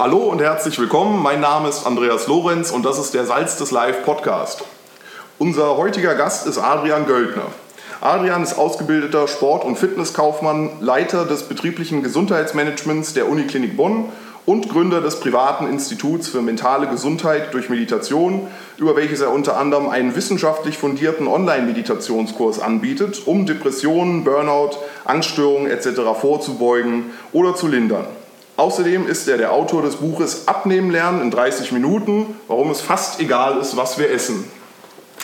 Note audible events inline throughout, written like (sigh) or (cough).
Hallo und herzlich willkommen. Mein Name ist Andreas Lorenz und das ist der Salz des Live Podcast. Unser heutiger Gast ist Adrian Göldner. Adrian ist ausgebildeter Sport- und Fitnesskaufmann, Leiter des betrieblichen Gesundheitsmanagements der Uniklinik Bonn und Gründer des privaten Instituts für mentale Gesundheit durch Meditation, über welches er unter anderem einen wissenschaftlich fundierten Online-Meditationskurs anbietet, um Depressionen, Burnout, Angststörungen etc. vorzubeugen oder zu lindern. Außerdem ist er der Autor des Buches Abnehmen lernen in 30 Minuten, warum es fast egal ist, was wir essen.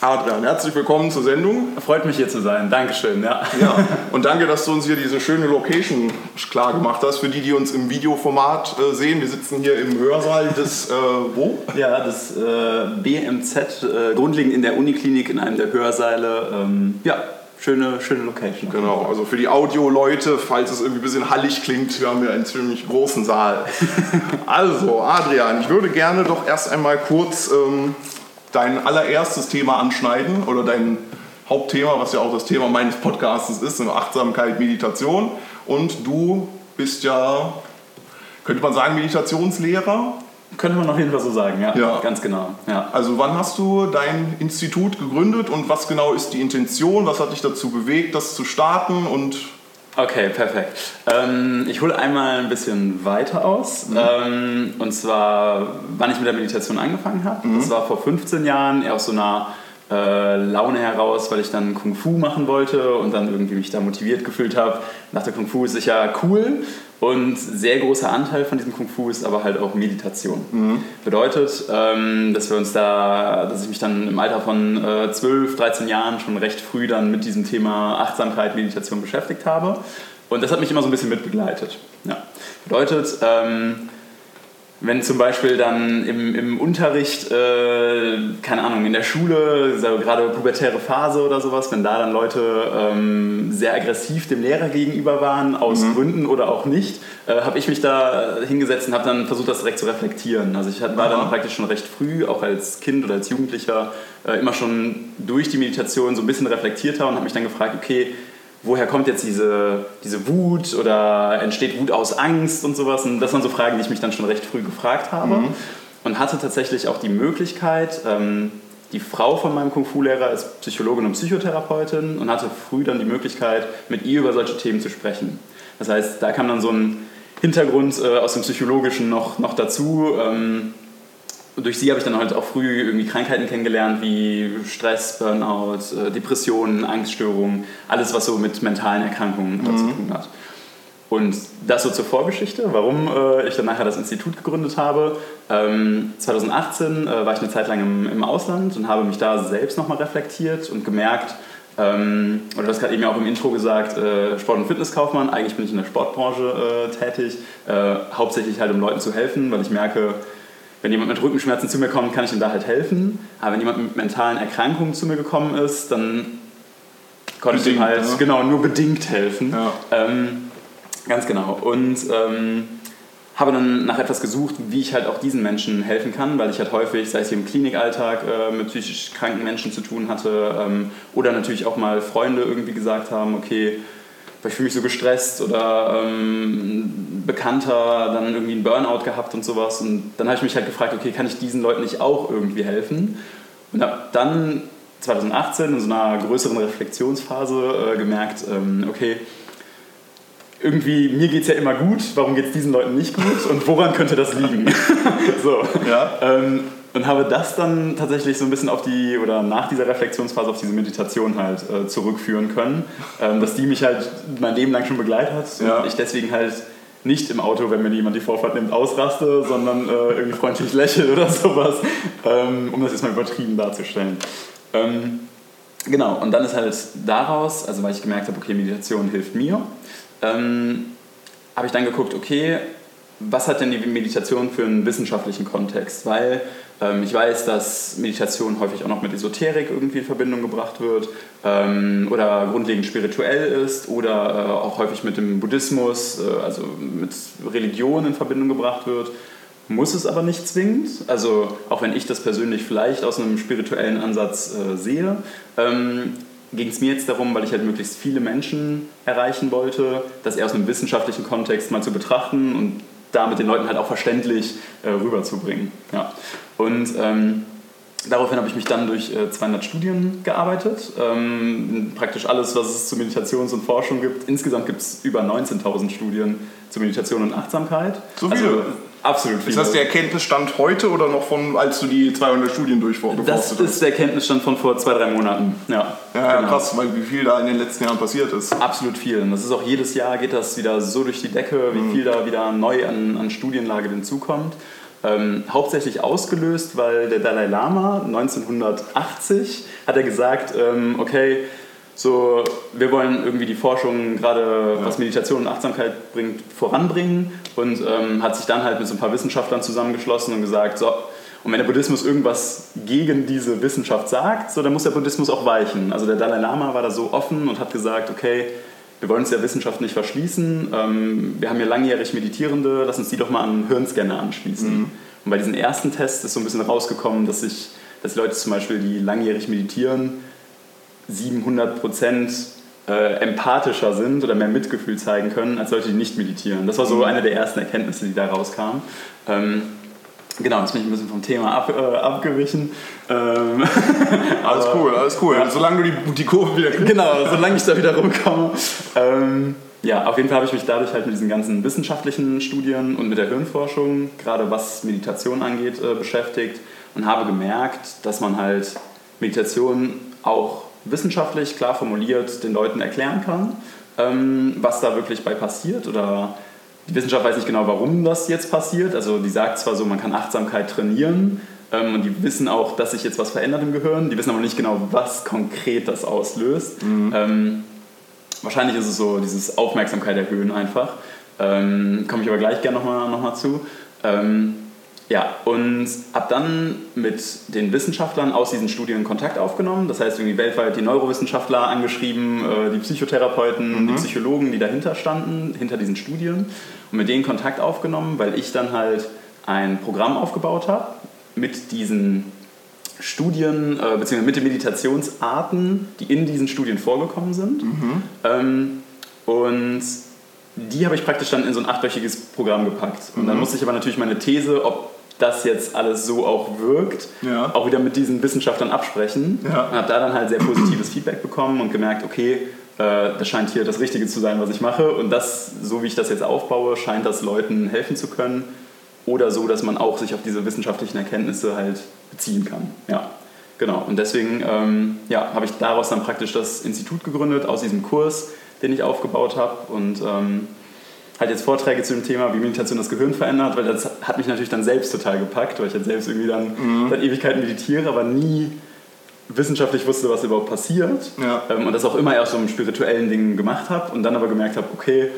Adrian, herzlich willkommen zur Sendung. Freut mich hier zu sein. Dankeschön. Ja. ja. Und danke, dass du uns hier diese schöne Location klar gemacht hast. Für die, die uns im Videoformat äh, sehen, wir sitzen hier im Hörsaal des äh, wo? Ja, des äh, BMZ, äh, grundlegend in der Uniklinik in einem der Hörsäle. Ähm, ja, schöne, schöne Location. Genau, also für die Audio-Leute, falls es irgendwie ein bisschen hallig klingt, wir haben hier einen ziemlich großen Saal. (laughs) also, Adrian, ich würde gerne doch erst einmal kurz ähm, dein allererstes Thema anschneiden oder dein Hauptthema, was ja auch das Thema meines Podcasts ist, Achtsamkeit, Meditation. Und du bist ja, könnte man sagen, Meditationslehrer? Könnte man auf jeden Fall so sagen, ja. ja. Ganz genau. Ja. Also wann hast du dein Institut gegründet und was genau ist die Intention? Was hat dich dazu bewegt, das zu starten und Okay, perfekt. Ähm, ich hole einmal ein bisschen weiter aus. Mhm. Ähm, und zwar, wann ich mit der Meditation angefangen habe. Mhm. Das war vor 15 Jahren, eher aus so einer äh, Laune heraus, weil ich dann Kung Fu machen wollte und dann irgendwie mich da motiviert gefühlt habe. Dachte, Kung Fu ist sicher cool und sehr großer Anteil von diesem Kung Fu ist aber halt auch Meditation. Mhm. Bedeutet, ähm, dass wir uns da, dass ich mich dann im Alter von äh, 12, 13 Jahren schon recht früh dann mit diesem Thema Achtsamkeit, Meditation beschäftigt habe. Und das hat mich immer so ein bisschen mitbegleitet. Ja. Bedeutet, ähm, wenn zum Beispiel dann im, im Unterricht, äh, keine Ahnung, in der Schule, gerade pubertäre Phase oder sowas, wenn da dann Leute ähm, sehr aggressiv dem Lehrer gegenüber waren, aus mhm. Gründen oder auch nicht, äh, habe ich mich da hingesetzt und habe dann versucht, das direkt zu reflektieren. Also ich war dann praktisch schon recht früh, auch als Kind oder als Jugendlicher, äh, immer schon durch die Meditation so ein bisschen reflektierter und habe mich dann gefragt, okay, woher kommt jetzt diese, diese Wut oder entsteht Wut aus Angst und sowas. Und das waren so Fragen, die ich mich dann schon recht früh gefragt habe. Mhm. Und hatte tatsächlich auch die Möglichkeit, ähm, die Frau von meinem Kung-Fu-Lehrer ist Psychologin und Psychotherapeutin und hatte früh dann die Möglichkeit, mit ihr über solche Themen zu sprechen. Das heißt, da kam dann so ein Hintergrund äh, aus dem Psychologischen noch, noch dazu. Ähm, durch sie habe ich dann halt auch früh irgendwie Krankheiten kennengelernt wie Stress, Burnout, äh, Depressionen, Angststörungen, alles was so mit mentalen Erkrankungen mhm. zu tun hat. Und das so zur Vorgeschichte, warum äh, ich dann nachher das Institut gegründet habe. Ähm, 2018 äh, war ich eine Zeit lang im, im, Ausland und habe mich da selbst nochmal reflektiert und gemerkt, ähm, oder du hast gerade eben auch im Intro gesagt, äh, Sport- und Fitnesskaufmann, eigentlich bin ich in der Sportbranche äh, tätig, äh, hauptsächlich halt um Leuten zu helfen, weil ich merke, wenn jemand mit Rückenschmerzen zu mir kommt, kann ich ihm da halt helfen. Aber wenn jemand mit mentalen Erkrankungen zu mir gekommen ist, dann konnte bedingt, ich ihm halt ja. genau nur bedingt helfen. Ja. Ähm, ganz genau. Und ähm, habe dann nach etwas gesucht, wie ich halt auch diesen Menschen helfen kann, weil ich halt häufig, sei es hier im Klinikalltag, äh, mit psychisch kranken Menschen zu tun hatte ähm, oder natürlich auch mal Freunde irgendwie gesagt haben, okay, ich fühle mich so gestresst oder ähm, Bekannter dann irgendwie einen Burnout gehabt und sowas. Und dann habe ich mich halt gefragt, okay, kann ich diesen Leuten nicht auch irgendwie helfen? Und habe dann 2018 in so einer größeren Reflexionsphase äh, gemerkt, ähm, okay, irgendwie, mir geht es ja immer gut, warum geht es diesen Leuten nicht gut und woran könnte das liegen? (laughs) so. Ja. Ähm, und habe das dann tatsächlich so ein bisschen auf die, oder nach dieser Reflexionsphase auf diese Meditation halt äh, zurückführen können, ähm, dass die mich halt mein Leben lang schon begleitet hat ja. und ich deswegen halt nicht im Auto, wenn mir jemand die Vorfahrt nimmt, ausraste, sondern äh, irgendwie freundlich (laughs) lächle oder sowas, ähm, um das jetzt mal übertrieben darzustellen. Ähm, genau, und dann ist halt daraus, also weil ich gemerkt habe, okay, Meditation hilft mir, ähm, habe ich dann geguckt, okay, was hat denn die Meditation für einen wissenschaftlichen Kontext? Weil ähm, ich weiß, dass Meditation häufig auch noch mit Esoterik irgendwie in Verbindung gebracht wird ähm, oder grundlegend spirituell ist oder äh, auch häufig mit dem Buddhismus, äh, also mit Religion in Verbindung gebracht wird. Muss es aber nicht zwingend. Also auch wenn ich das persönlich vielleicht aus einem spirituellen Ansatz äh, sehe, ähm, ging es mir jetzt darum, weil ich halt möglichst viele Menschen erreichen wollte, das eher aus einem wissenschaftlichen Kontext mal zu betrachten und da mit den Leuten halt auch verständlich äh, rüberzubringen. Ja. Und ähm, Daraufhin habe ich mich dann durch äh, 200 Studien gearbeitet. Ähm, praktisch alles, was es zu Meditations- und Forschung gibt. Insgesamt gibt es über 19.000 Studien zu Meditation und Achtsamkeit. So viele? Also, absolut. Ist das der Erkenntnisstand heute oder noch von, als du die 200 Studien durchgeforstet hast? Das ist der Erkenntnisstand von vor zwei, drei Monaten. Ja, ja genau. krass, weil wie viel da in den letzten Jahren passiert ist. Absolut viel. Und das ist auch jedes Jahr geht das wieder so durch die Decke, wie mhm. viel da wieder neu an, an Studienlage hinzukommt. Ähm, hauptsächlich ausgelöst, weil der Dalai Lama 1980 hat er gesagt, ähm, okay, so, wir wollen irgendwie die Forschung gerade, was Meditation und Achtsamkeit bringt, voranbringen und ähm, hat sich dann halt mit so ein paar Wissenschaftlern zusammengeschlossen und gesagt, so, und wenn der Buddhismus irgendwas gegen diese Wissenschaft sagt, so, dann muss der Buddhismus auch weichen. Also der Dalai Lama war da so offen und hat gesagt, okay, wir wollen uns der Wissenschaft nicht verschließen. Ähm, wir haben hier langjährig Meditierende, lass uns die doch mal an Hirnscanner anschließen. Mhm. Und bei diesen ersten Tests ist so ein bisschen rausgekommen, dass, sich, dass Leute zum Beispiel, die langjährig meditieren, 700 Prozent äh, empathischer sind oder mehr Mitgefühl zeigen können, als Leute, die nicht meditieren. Das war so mhm. eine der ersten Erkenntnisse, die da rauskamen. Ähm, Genau, jetzt bin ich ein bisschen vom Thema ab, äh, abgewichen. Ähm, (laughs) alles cool, alles cool. Ja. Solange du die, die Kurve wieder kriegst. Genau, solange ich da wieder rumkomme. Ähm, ja, auf jeden Fall habe ich mich dadurch halt mit diesen ganzen wissenschaftlichen Studien und mit der Hirnforschung, gerade was Meditation angeht, äh, beschäftigt und habe gemerkt, dass man halt Meditation auch wissenschaftlich klar formuliert den Leuten erklären kann, ähm, was da wirklich bei passiert oder die Wissenschaft weiß nicht genau, warum das jetzt passiert. Also die sagt zwar so, man kann Achtsamkeit trainieren ähm, und die wissen auch, dass sich jetzt was verändert im Gehirn. Die wissen aber nicht genau, was konkret das auslöst. Mhm. Ähm, wahrscheinlich ist es so dieses Aufmerksamkeit erhöhen einfach. Ähm, Komme ich aber gleich gerne nochmal noch mal zu. Ähm, ja, und habe dann mit den Wissenschaftlern aus diesen Studien Kontakt aufgenommen. Das heißt, irgendwie weltweit die Neurowissenschaftler angeschrieben, äh, die Psychotherapeuten, mhm. die Psychologen, die dahinter standen, hinter diesen Studien. Und mit denen Kontakt aufgenommen, weil ich dann halt ein Programm aufgebaut habe mit diesen Studien, äh, beziehungsweise mit den Meditationsarten, die in diesen Studien vorgekommen sind. Mhm. Ähm, und die habe ich praktisch dann in so ein achtwöchiges Programm gepackt. Und mhm. dann musste ich aber natürlich meine These, ob das jetzt alles so auch wirkt, ja. auch wieder mit diesen Wissenschaftlern absprechen. Ja. Und habe da dann halt sehr positives Feedback bekommen und gemerkt, okay, äh, das scheint hier das Richtige zu sein, was ich mache. Und das, so wie ich das jetzt aufbaue, scheint das Leuten helfen zu können. Oder so, dass man auch sich auf diese wissenschaftlichen Erkenntnisse halt beziehen kann. Ja, genau. Und deswegen ähm, ja, habe ich daraus dann praktisch das Institut gegründet, aus diesem Kurs, den ich aufgebaut habe. Und ähm, halt jetzt Vorträge zu dem Thema, wie Meditation das Gehirn verändert, weil das hat mich natürlich dann selbst total gepackt, weil ich halt selbst irgendwie dann mhm. seit Ewigkeiten meditiere, aber nie wissenschaftlich wusste, was überhaupt passiert. Ja. Ähm, und das auch immer erst so im spirituellen Dingen gemacht habe und dann aber gemerkt habe, okay,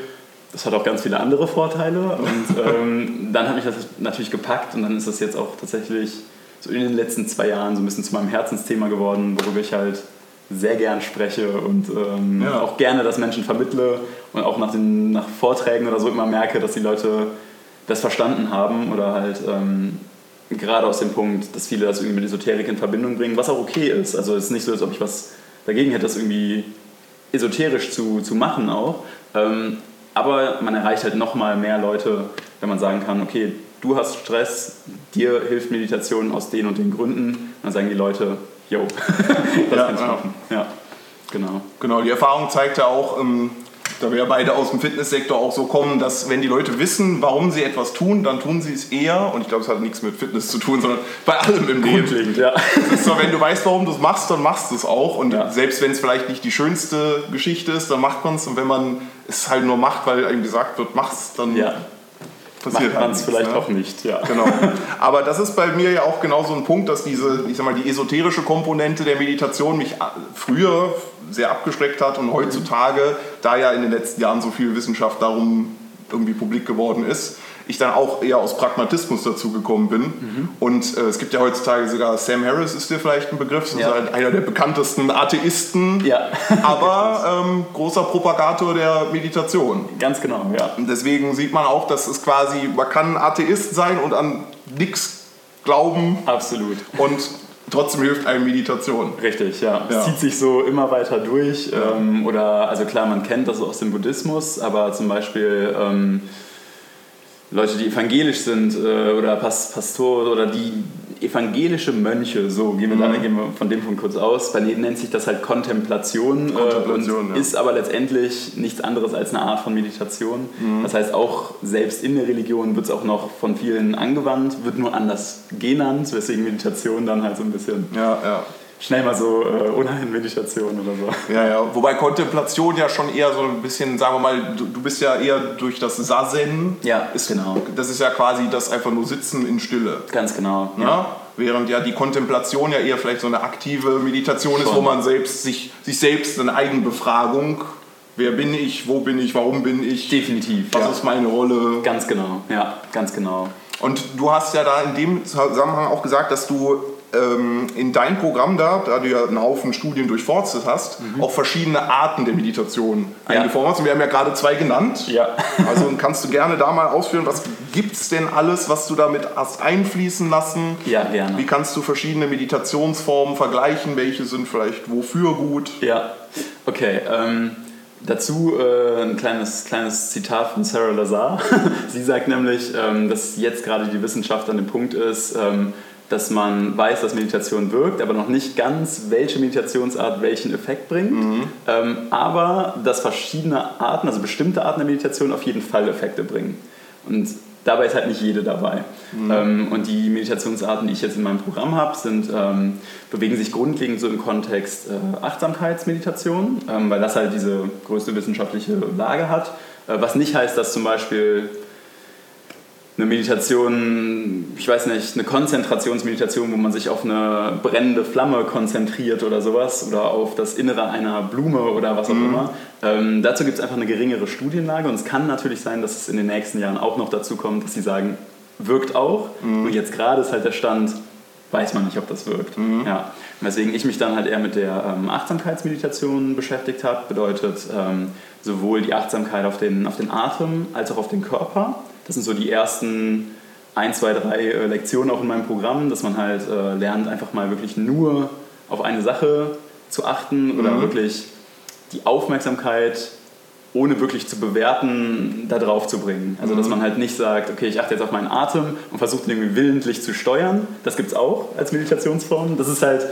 das hat auch ganz viele andere Vorteile. Und (laughs) ähm, dann hat mich das natürlich gepackt und dann ist das jetzt auch tatsächlich so in den letzten zwei Jahren so ein bisschen zu meinem Herzensthema geworden, worüber ich halt sehr gern spreche und ähm, ja. auch gerne das Menschen vermittle und auch nach, den, nach Vorträgen oder so immer merke, dass die Leute das verstanden haben oder halt ähm, gerade aus dem Punkt, dass viele das irgendwie mit Esoterik in Verbindung bringen, was auch okay ist. Also es ist nicht so, als ob ich was dagegen hätte, das irgendwie esoterisch zu, zu machen auch. Ähm, aber man erreicht halt nochmal mehr Leute, wenn man sagen kann, okay, du hast Stress, dir hilft Meditation aus den und den Gründen. Dann sagen die Leute, jo, (laughs) das ja, kann ich machen. Ja, genau. Genau, die Erfahrung zeigt ja auch, ähm, da wir beide aus dem Fitnesssektor auch so kommen, dass wenn die Leute wissen, warum sie etwas tun, dann tun sie es eher. Und ich glaube, es hat nichts mit Fitness zu tun, sondern bei allem im Leben. Ja. So, wenn du weißt, warum du es machst, dann machst du es auch. Und ja. selbst wenn es vielleicht nicht die schönste Geschichte ist, dann macht man es. Und wenn man es halt nur macht, weil einem gesagt wird, mach's, dann ja passiert man es vielleicht ne? auch nicht. Ja. Genau. Aber das ist bei mir ja auch genau so ein Punkt, dass diese, ich sag mal, die esoterische Komponente der Meditation mich früher sehr abgeschreckt hat und heutzutage, da ja in den letzten Jahren so viel Wissenschaft darum irgendwie publik geworden ist, ich dann auch eher aus Pragmatismus dazu gekommen bin. Mhm. Und äh, es gibt ja heutzutage sogar Sam Harris, ist dir vielleicht ein Begriff, ja. halt einer der bekanntesten Atheisten, ja. (laughs) aber ähm, großer Propagator der Meditation. Ganz genau, ja. Und deswegen sieht man auch, dass es quasi, man kann Atheist sein und an nichts glauben. Absolut. Und trotzdem hilft einem Meditation. Richtig, ja. ja. Es zieht sich so immer weiter durch. Ähm, oder, also klar, man kennt das aus dem Buddhismus, aber zum Beispiel. Ähm, Leute, die evangelisch sind äh, oder Pastor oder die evangelische Mönche, so gehen wir, mhm. da, gehen wir von dem Punkt kurz aus, bei denen nennt sich das halt Kontemplation, Kontemplation äh, ja. ist aber letztendlich nichts anderes als eine Art von Meditation. Mhm. Das heißt, auch selbst in der Religion wird es auch noch von vielen angewandt, wird nur anders genannt, weswegen Meditation dann halt so ein bisschen ja, ja schnell mal so äh, Unheil-Meditation oder so. Ja, ja. Wobei Kontemplation ja schon eher so ein bisschen, sagen wir mal, du, du bist ja eher durch das Sazen. Ja, ist genau. Das ist ja quasi das einfach nur Sitzen in Stille. Ganz genau. Ja. ja? Während ja die Kontemplation ja eher vielleicht so eine aktive Meditation schon. ist, wo man selbst sich, sich selbst eine Eigenbefragung Wer bin ich? Wo bin ich? Warum bin ich? Definitiv. Was ja. ist meine Rolle? Ganz genau, ja, ganz genau. Und du hast ja da in dem Zusammenhang auch gesagt, dass du ähm, in dein Programm da, da du ja einen Haufen Studien durchforstet hast, mhm. auch verschiedene Arten der Meditation ja. eingeformt hast. Und wir haben ja gerade zwei genannt. Ja. (laughs) Also kannst du gerne da mal ausführen, was gibt es denn alles, was du damit hast einfließen lassen? Ja, gerne. Wie kannst du verschiedene Meditationsformen vergleichen? Welche sind vielleicht wofür gut? Ja, okay. Ähm Dazu äh, ein kleines, kleines Zitat von Sarah Lazar. (laughs) Sie sagt nämlich, ähm, dass jetzt gerade die Wissenschaft an dem Punkt ist, ähm, dass man weiß, dass Meditation wirkt, aber noch nicht ganz, welche Meditationsart welchen Effekt bringt. Mhm. Ähm, aber dass verschiedene Arten, also bestimmte Arten der Meditation auf jeden Fall Effekte bringen. Und dabei ist halt nicht jede dabei. Mhm. Ähm, und die Meditationsarten, die ich jetzt in meinem Programm habe, sind, ähm, bewegen sich grundlegend so im Kontext äh, Achtsamkeitsmeditation, ähm, weil das halt diese größte wissenschaftliche Lage hat. Äh, was nicht heißt, dass zum Beispiel eine Meditation, ich weiß nicht, eine Konzentrationsmeditation, wo man sich auf eine brennende Flamme konzentriert oder sowas oder auf das Innere einer Blume oder was auch mhm. immer. Ähm, dazu gibt es einfach eine geringere Studienlage und es kann natürlich sein, dass es in den nächsten Jahren auch noch dazu kommt, dass sie sagen, wirkt auch. Mhm. Und jetzt gerade ist halt der Stand, weiß man nicht, ob das wirkt. Mhm. Ja. Weswegen ich mich dann halt eher mit der ähm, Achtsamkeitsmeditation beschäftigt habe. Bedeutet ähm, sowohl die Achtsamkeit auf den, auf den Atem als auch auf den Körper. Das sind so die ersten ein, zwei, drei äh, Lektionen auch in meinem Programm, dass man halt äh, lernt, einfach mal wirklich nur auf eine Sache zu achten oder mhm. wirklich die Aufmerksamkeit ohne wirklich zu bewerten, da drauf zu bringen. Also, dass mhm. man halt nicht sagt, okay, ich achte jetzt auf meinen Atem und versuche ihn irgendwie willentlich zu steuern. Das gibt es auch als Meditationsform. Das ist halt,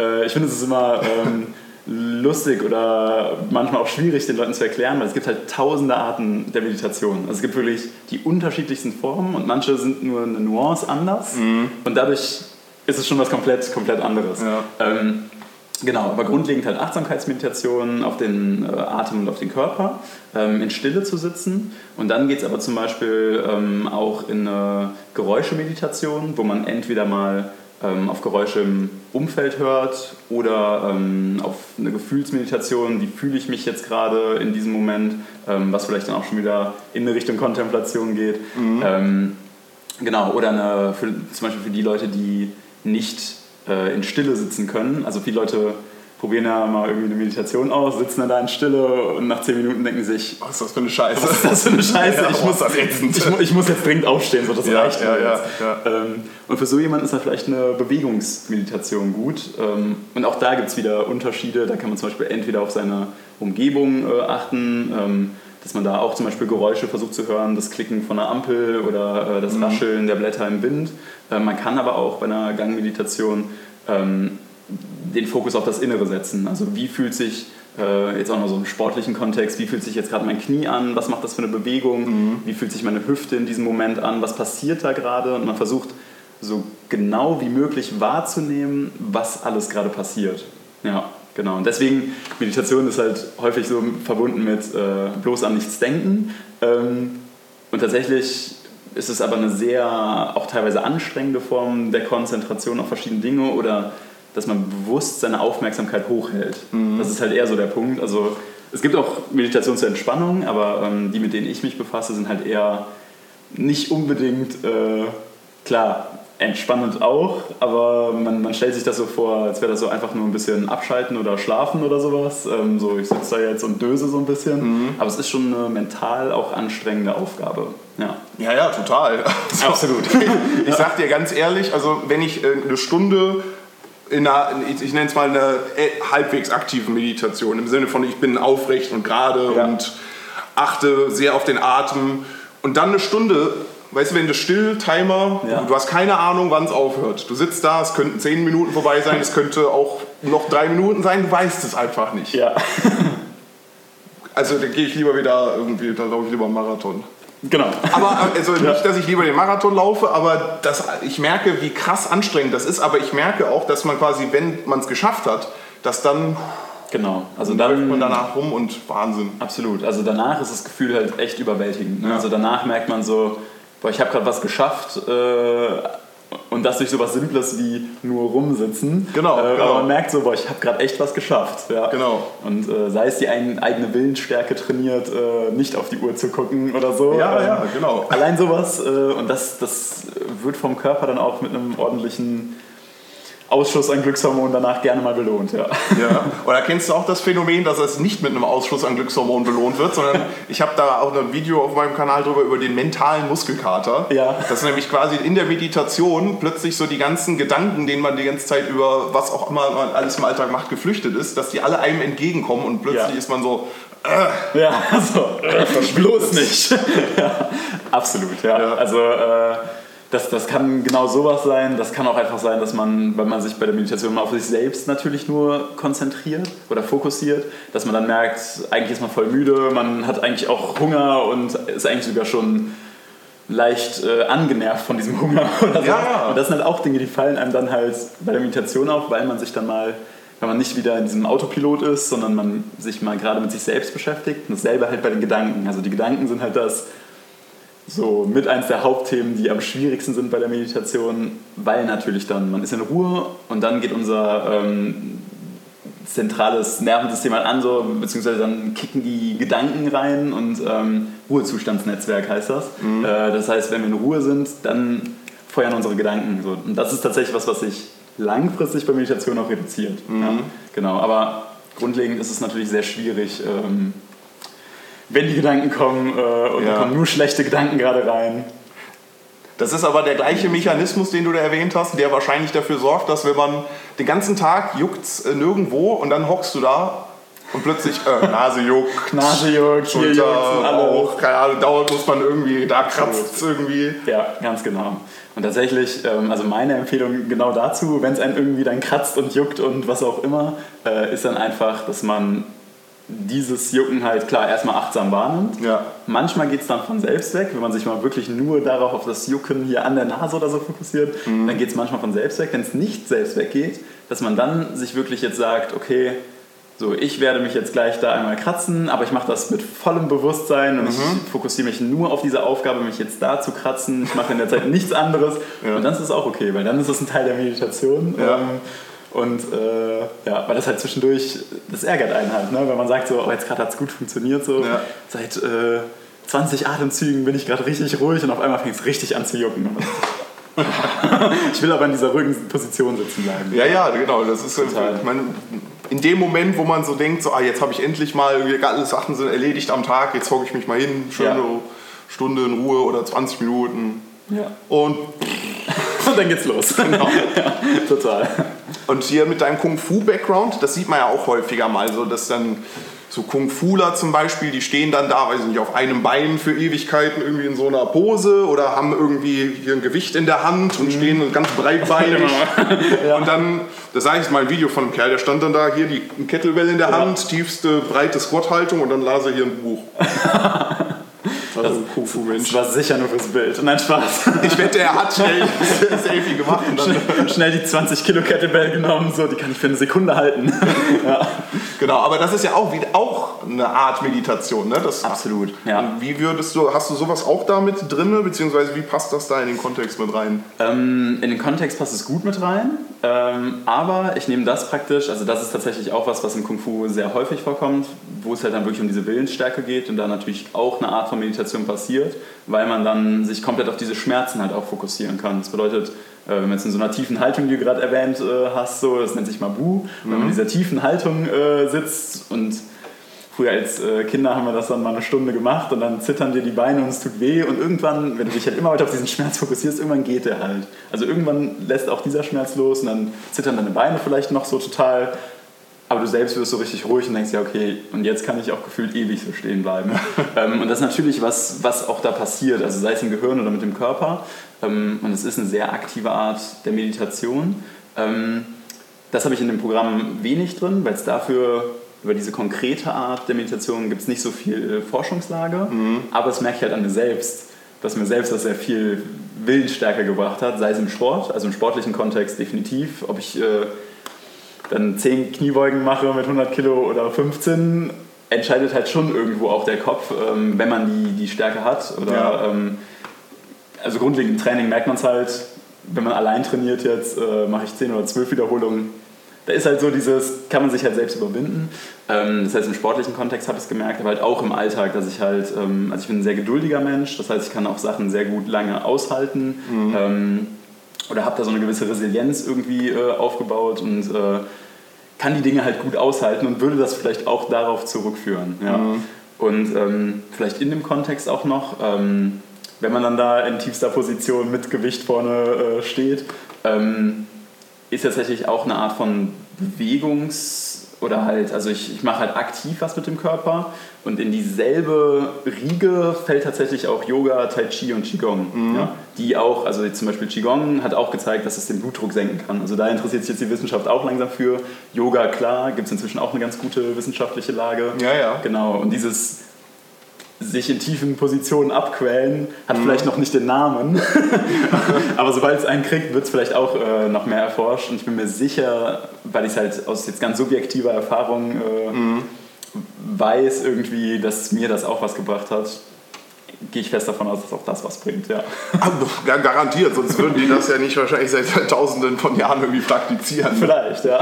äh, ich finde, es ist immer ähm, (laughs) lustig oder manchmal auch schwierig den Leuten zu erklären, weil es gibt halt tausende Arten der Meditation. Also es gibt wirklich die unterschiedlichsten Formen und manche sind nur eine Nuance anders mhm. und dadurch ist es schon was komplett, komplett anderes. Ja. Ähm, genau, aber grundlegend halt Achtsamkeitsmeditation auf den äh, Atem und auf den Körper, ähm, in Stille zu sitzen und dann geht es aber zum Beispiel ähm, auch in eine Geräuschemeditation, wo man entweder mal ähm, auf Geräusche im Umfeld hört oder ähm, auf eine Gefühlsmeditation, wie fühle ich mich jetzt gerade in diesem Moment, ähm, was vielleicht dann auch schon wieder in eine Richtung Kontemplation geht. Mhm. Ähm, genau, oder eine, für, zum Beispiel für die Leute, die nicht äh, in Stille sitzen können. Also viele Leute probieren ja mal irgendwie eine Meditation aus, sitzen dann da in Stille und nach zehn Minuten denken sich, was ist das für eine Scheiße? Was ist das für eine Scheiße? (laughs) Ja, ich, muss, ich, ich, muss jetzt dringend aufstehen, so das ja, reicht ja, ja, ja. Ähm, und für so jemanden ist dann vielleicht eine Bewegungsmeditation gut. Ähm, und auch da gibt es wieder Unterschiede. Da kann man zum Beispiel entweder auf seine Umgebung äh, achten, ähm, dass man da auch zum Beispiel Geräusche versucht zu hören, das Klicken von einer Ampel oder äh, das mhm. Rascheln der Blätter im Wind. Man kann aber auch bei einer Gangmeditation den Fokus auf das Innere setzen. Also wie fühlt sich äh, jetzt auch noch so im sportlichen Kontext, wie fühlt sich jetzt gerade mein Knie an, was macht das für eine Bewegung, mhm. wie fühlt sich meine Hüfte in diesem Moment an, was passiert da gerade und man versucht so genau wie möglich wahrzunehmen, was alles gerade passiert. Ja, genau. Und deswegen, Meditation ist halt häufig so verbunden mit äh, bloß an nichts denken. Ähm, und tatsächlich ist es aber eine sehr, auch teilweise anstrengende Form der Konzentration auf verschiedene Dinge oder dass man bewusst seine Aufmerksamkeit hochhält. Mhm. Das ist halt eher so der Punkt. Also es gibt auch Meditation zur Entspannung, aber ähm, die, mit denen ich mich befasse, sind halt eher nicht unbedingt, äh, klar, entspannend auch, aber man, man stellt sich das so vor, als wäre das so einfach nur ein bisschen abschalten oder schlafen oder sowas. Ähm, so, ich sitze da jetzt und döse so ein bisschen, mhm. aber es ist schon eine mental auch anstrengende Aufgabe. Ja, ja, ja total. Also, (laughs) Absolut. ich sag dir ganz ehrlich, also wenn ich äh, eine Stunde in einer, ich nenne es mal eine äh, halbwegs aktive Meditation, im Sinne von ich bin aufrecht und gerade ja. und achte sehr auf den Atem und dann eine Stunde weißt du, wenn du still, Timer, Ja. du hast keine Ahnung, wann es aufhört. Du sitzt da, es könnten 10 Minuten vorbei sein, es könnte auch noch drei Minuten sein, du weißt es einfach nicht. Ja, Also dann gehe ich lieber wieder irgendwie, dann laufe ich lieber einen Marathon. Genau. Aber also (laughs) nicht, dass ich lieber den Marathon laufe, aber das, ich merke, wie krass anstrengend das ist. Aber ich merke auch, dass man quasi, wenn man es geschafft hat, dass dann Genau. Also läuft dann man danach rum und Wahnsinn. Absolut. Also danach ist das Gefühl halt echt überwältigend. Ne? Ja. Also danach merkt man so, boah, ich habe gerade was geschafft äh, und das durch sowas Simples wie nur rumsitzen. Genau, Äh, genau. Aber man merkt so, boah, ich habe gerade echt was geschafft. Ja. Genau. Und äh, sei es die ein, eigene Willensstärke trainiert, äh, nicht auf die Uhr zu gucken oder so. Ja, Ähm, ja, genau. Allein sowas äh, und das, das wird vom Körper dann auch mit einem ordentlichen Ausschuss an Glückshormonen danach gerne mal belohnt. Ja. Ja. Oder kennst du auch das Phänomen, dass es nicht mit einem Ausschuss an Glückshormonen belohnt wird, sondern (laughs) ich habe da auch ein Video auf meinem Kanal drüber über den mentalen Muskelkater. Ja. Das nämlich quasi in der Meditation plötzlich so die ganzen Gedanken, denen man die ganze Zeit über was auch immer man alles im Alltag macht, geflüchtet ist, dass die alle einem entgegenkommen und plötzlich Ja. ist man so, Ja, (laughs) also bloß nicht. (laughs) ja, absolut, ja. Ja. Also äh, das, das kann genau sowas sein. Das kann auch einfach sein, dass man, wenn man sich bei der Meditation mal auf sich selbst natürlich nur konzentriert oder fokussiert, dass man dann merkt, eigentlich ist man voll müde, man hat eigentlich auch Hunger und ist eigentlich sogar schon leicht äh, angenervt von diesem Hunger (laughs) oder so. Ja. Und das sind halt auch Dinge, die fallen einem dann halt bei der Meditation auf, weil man sich dann mal, wenn man nicht wieder in diesem Autopilot ist, sondern man sich mal gerade mit sich selbst beschäftigt. Und dasselbe halt bei den Gedanken. Also die Gedanken sind halt das so mit eins der Hauptthemen, die am schwierigsten sind bei der Meditation, weil natürlich dann, man ist in Ruhe und dann geht unser ähm, zentrales Nervensystem halt an, so, beziehungsweise dann kicken die Gedanken rein und ähm, Ruhezustandsnetzwerk heißt das. Äh, das heißt, wenn wir in Ruhe sind, dann feuern unsere Gedanken. So. Und das ist tatsächlich was, was sich langfristig bei Meditation auch reduziert. Ja, genau, aber grundlegend ist es natürlich sehr schwierig, ähm, wenn die Gedanken kommen äh, und Ja. da kommen nur schlechte Gedanken gerade rein. Das ist aber der gleiche Mechanismus, den du da erwähnt hast, der wahrscheinlich dafür sorgt, dass wenn man den ganzen Tag juckt äh, nirgendwo und dann hockst du da und plötzlich äh, (laughs) Nase juckt, Nase juckt, Schulter. Bauch, keine Ahnung, dauernd muss man irgendwie, da kratzt es irgendwie. Ja, ganz genau. Und tatsächlich, ähm, also meine Empfehlung genau dazu, wenn es einen irgendwie dann kratzt und juckt und was auch immer, äh, ist dann einfach, dass man dieses Jucken halt klar erstmal achtsam wahrnimmt. Ja. Manchmal geht es dann von selbst weg, wenn man sich mal wirklich nur darauf auf das Jucken hier an der Nase oder so fokussiert, dann geht es manchmal von selbst weg. Wenn es nicht selbst weggeht, dass man dann sich wirklich jetzt sagt, okay, so ich werde mich jetzt gleich da einmal kratzen, aber ich mache das mit vollem Bewusstsein und ich fokussiere mich nur auf diese Aufgabe, mich jetzt da zu kratzen. Ich mache in der Zeit (laughs) nichts anderes Ja. und dann ist es auch okay, weil dann ist es ein Teil der Meditation. Ja. Ähm, und äh, ja, weil das halt zwischendurch, das ärgert einen halt, ne? wenn man sagt so, oh, jetzt gerade hat es gut funktioniert, so Ja. seit äh, 20 Atemzügen bin ich gerade richtig ruhig und auf einmal fängt es richtig an zu jucken. (laughs) ich will aber in dieser ruhigen Position sitzen bleiben. Ja, ja, genau. Das ist, Total. ich meine, in dem Moment, wo man so denkt, so, ah, jetzt habe ich endlich mal, alle Sachen sind erledigt am Tag, jetzt hocke ich mich mal hin, schöne Ja. Stunde in Ruhe oder 20 Minuten. Ja. Und, (laughs) Und dann geht's los. Genau. (laughs) ja, total. und hier mit deinem Kung-Fu-Background, das sieht man ja auch häufiger mal, so dass dann so Kung-Fuler zum Beispiel, die stehen dann da, weiß ich nicht, auf einem Bein für Ewigkeiten irgendwie in so einer Pose oder haben irgendwie hier ein Gewicht in der Hand und stehen ganz breitbeinig. (laughs) Und dann, da sage ich mal ein Video von einem Kerl, der stand dann da, hier die Kettlebell in der Hand, tiefste, breite Squat-Haltung und dann las er hier ein Buch. Also ein Kung-Fu-Mensch. Das war sicher nur fürs Bild. Nein, Spaß. Ich wette, er hat schnell (laughs) ein Selfie gemacht und dann Schnell die 20 Kilo Kettlebell genommen, so, die kann ich für eine Sekunde halten. (laughs) ja. Genau, aber das ist ja auch, wie, auch eine Art Meditation, ne? Das, Absolut, ja. Wie würdest du, hast du sowas auch da mit drin, beziehungsweise wie passt das da in den Kontext mit rein? Ähm, in den Kontext passt es gut mit rein, ähm, aber ich nehme das praktisch, also das ist tatsächlich auch was, was im Kung Fu sehr häufig vorkommt, wo es halt dann wirklich um diese Willensstärke geht und da natürlich auch eine Art von Meditation passiert, weil man dann sich komplett auf diese Schmerzen halt auch fokussieren kann. Das bedeutet, äh, wenn man jetzt in so einer tiefen Haltung, die du gerade erwähnt äh, hast, so, das nennt sich Mabu, wenn man in dieser tiefen Haltung äh, sitzt und Früher als äh, Kinder haben wir das dann mal eine Stunde gemacht und dann zittern dir die Beine und es tut weh und irgendwann, wenn du dich halt immer weiter auf diesen Schmerz fokussierst, irgendwann geht der halt. Also irgendwann lässt auch dieser Schmerz los und dann zittern deine Beine vielleicht noch so total, aber du selbst wirst so richtig ruhig und denkst, ja, okay, und jetzt kann ich auch gefühlt ewig so stehen bleiben. (laughs) ähm, und das ist natürlich was, was auch da passiert, also sei es im Gehirn oder mit dem Körper. Ähm, und es ist eine sehr aktive Art der Meditation. Ähm, das habe ich in dem Programm wenig drin, weil es dafür über diese konkrete Art der Meditation gibt es nicht so viel Forschungslage, mhm. aber es merke ich halt an mir selbst, dass mir selbst das sehr viel Willensstärke gebracht hat, sei es im Sport, also im sportlichen Kontext definitiv, ob ich äh, dann 10 Kniebeugen mache mit 100 Kilo oder 15, entscheidet halt schon irgendwo auch der Kopf, ähm, wenn man die, die Stärke hat. Oder, ja. ähm, also grundlegend im Training merkt man es halt, wenn man allein trainiert jetzt, äh, mache ich 10 oder 12 Wiederholungen. Da ist halt so dieses, kann man sich halt selbst überwinden. Ähm, das heißt, im sportlichen Kontext habe ich es gemerkt, aber halt auch im Alltag, dass ich halt, ähm, also ich bin ein sehr geduldiger Mensch, das heißt, ich kann auch Sachen sehr gut lange aushalten. Mhm. Oder habe da so eine gewisse Resilienz irgendwie äh, aufgebaut und äh, kann die Dinge halt gut aushalten und würde das vielleicht auch darauf zurückführen. Ja? Mhm. Und ähm, vielleicht in dem Kontext auch noch, ähm, wenn man dann da in tiefster Position mit Gewicht vorne äh, steht, ähm, ist tatsächlich auch eine Art von Bewegungs- oder halt, also ich, ich mache halt aktiv was mit dem Körper und in dieselbe Riege fällt tatsächlich auch Yoga, Tai Chi und Qigong. Mhm. Ja, die auch, also zum Beispiel Qigong hat auch gezeigt, dass es den Blutdruck senken kann. Also da interessiert sich jetzt die Wissenschaft auch langsam für. Yoga, klar, gibt es inzwischen auch eine ganz gute wissenschaftliche Lage. Ja, ja. Genau, und dieses sich in tiefen Positionen abquälen, hat mhm. vielleicht noch nicht den Namen. (laughs) Aber sobald es einen kriegt, wird es vielleicht auch äh, noch mehr erforscht. Und ich bin mir sicher, weil ich es halt aus jetzt ganz subjektiver Erfahrung äh, mhm. weiß, irgendwie, dass mir das auch was gebracht hat, gehe ich fest davon aus, dass auch das was bringt, ja. ja garantiert, sonst würden die das ja nicht wahrscheinlich seit tausenden von Jahren irgendwie praktizieren. Vielleicht, ja.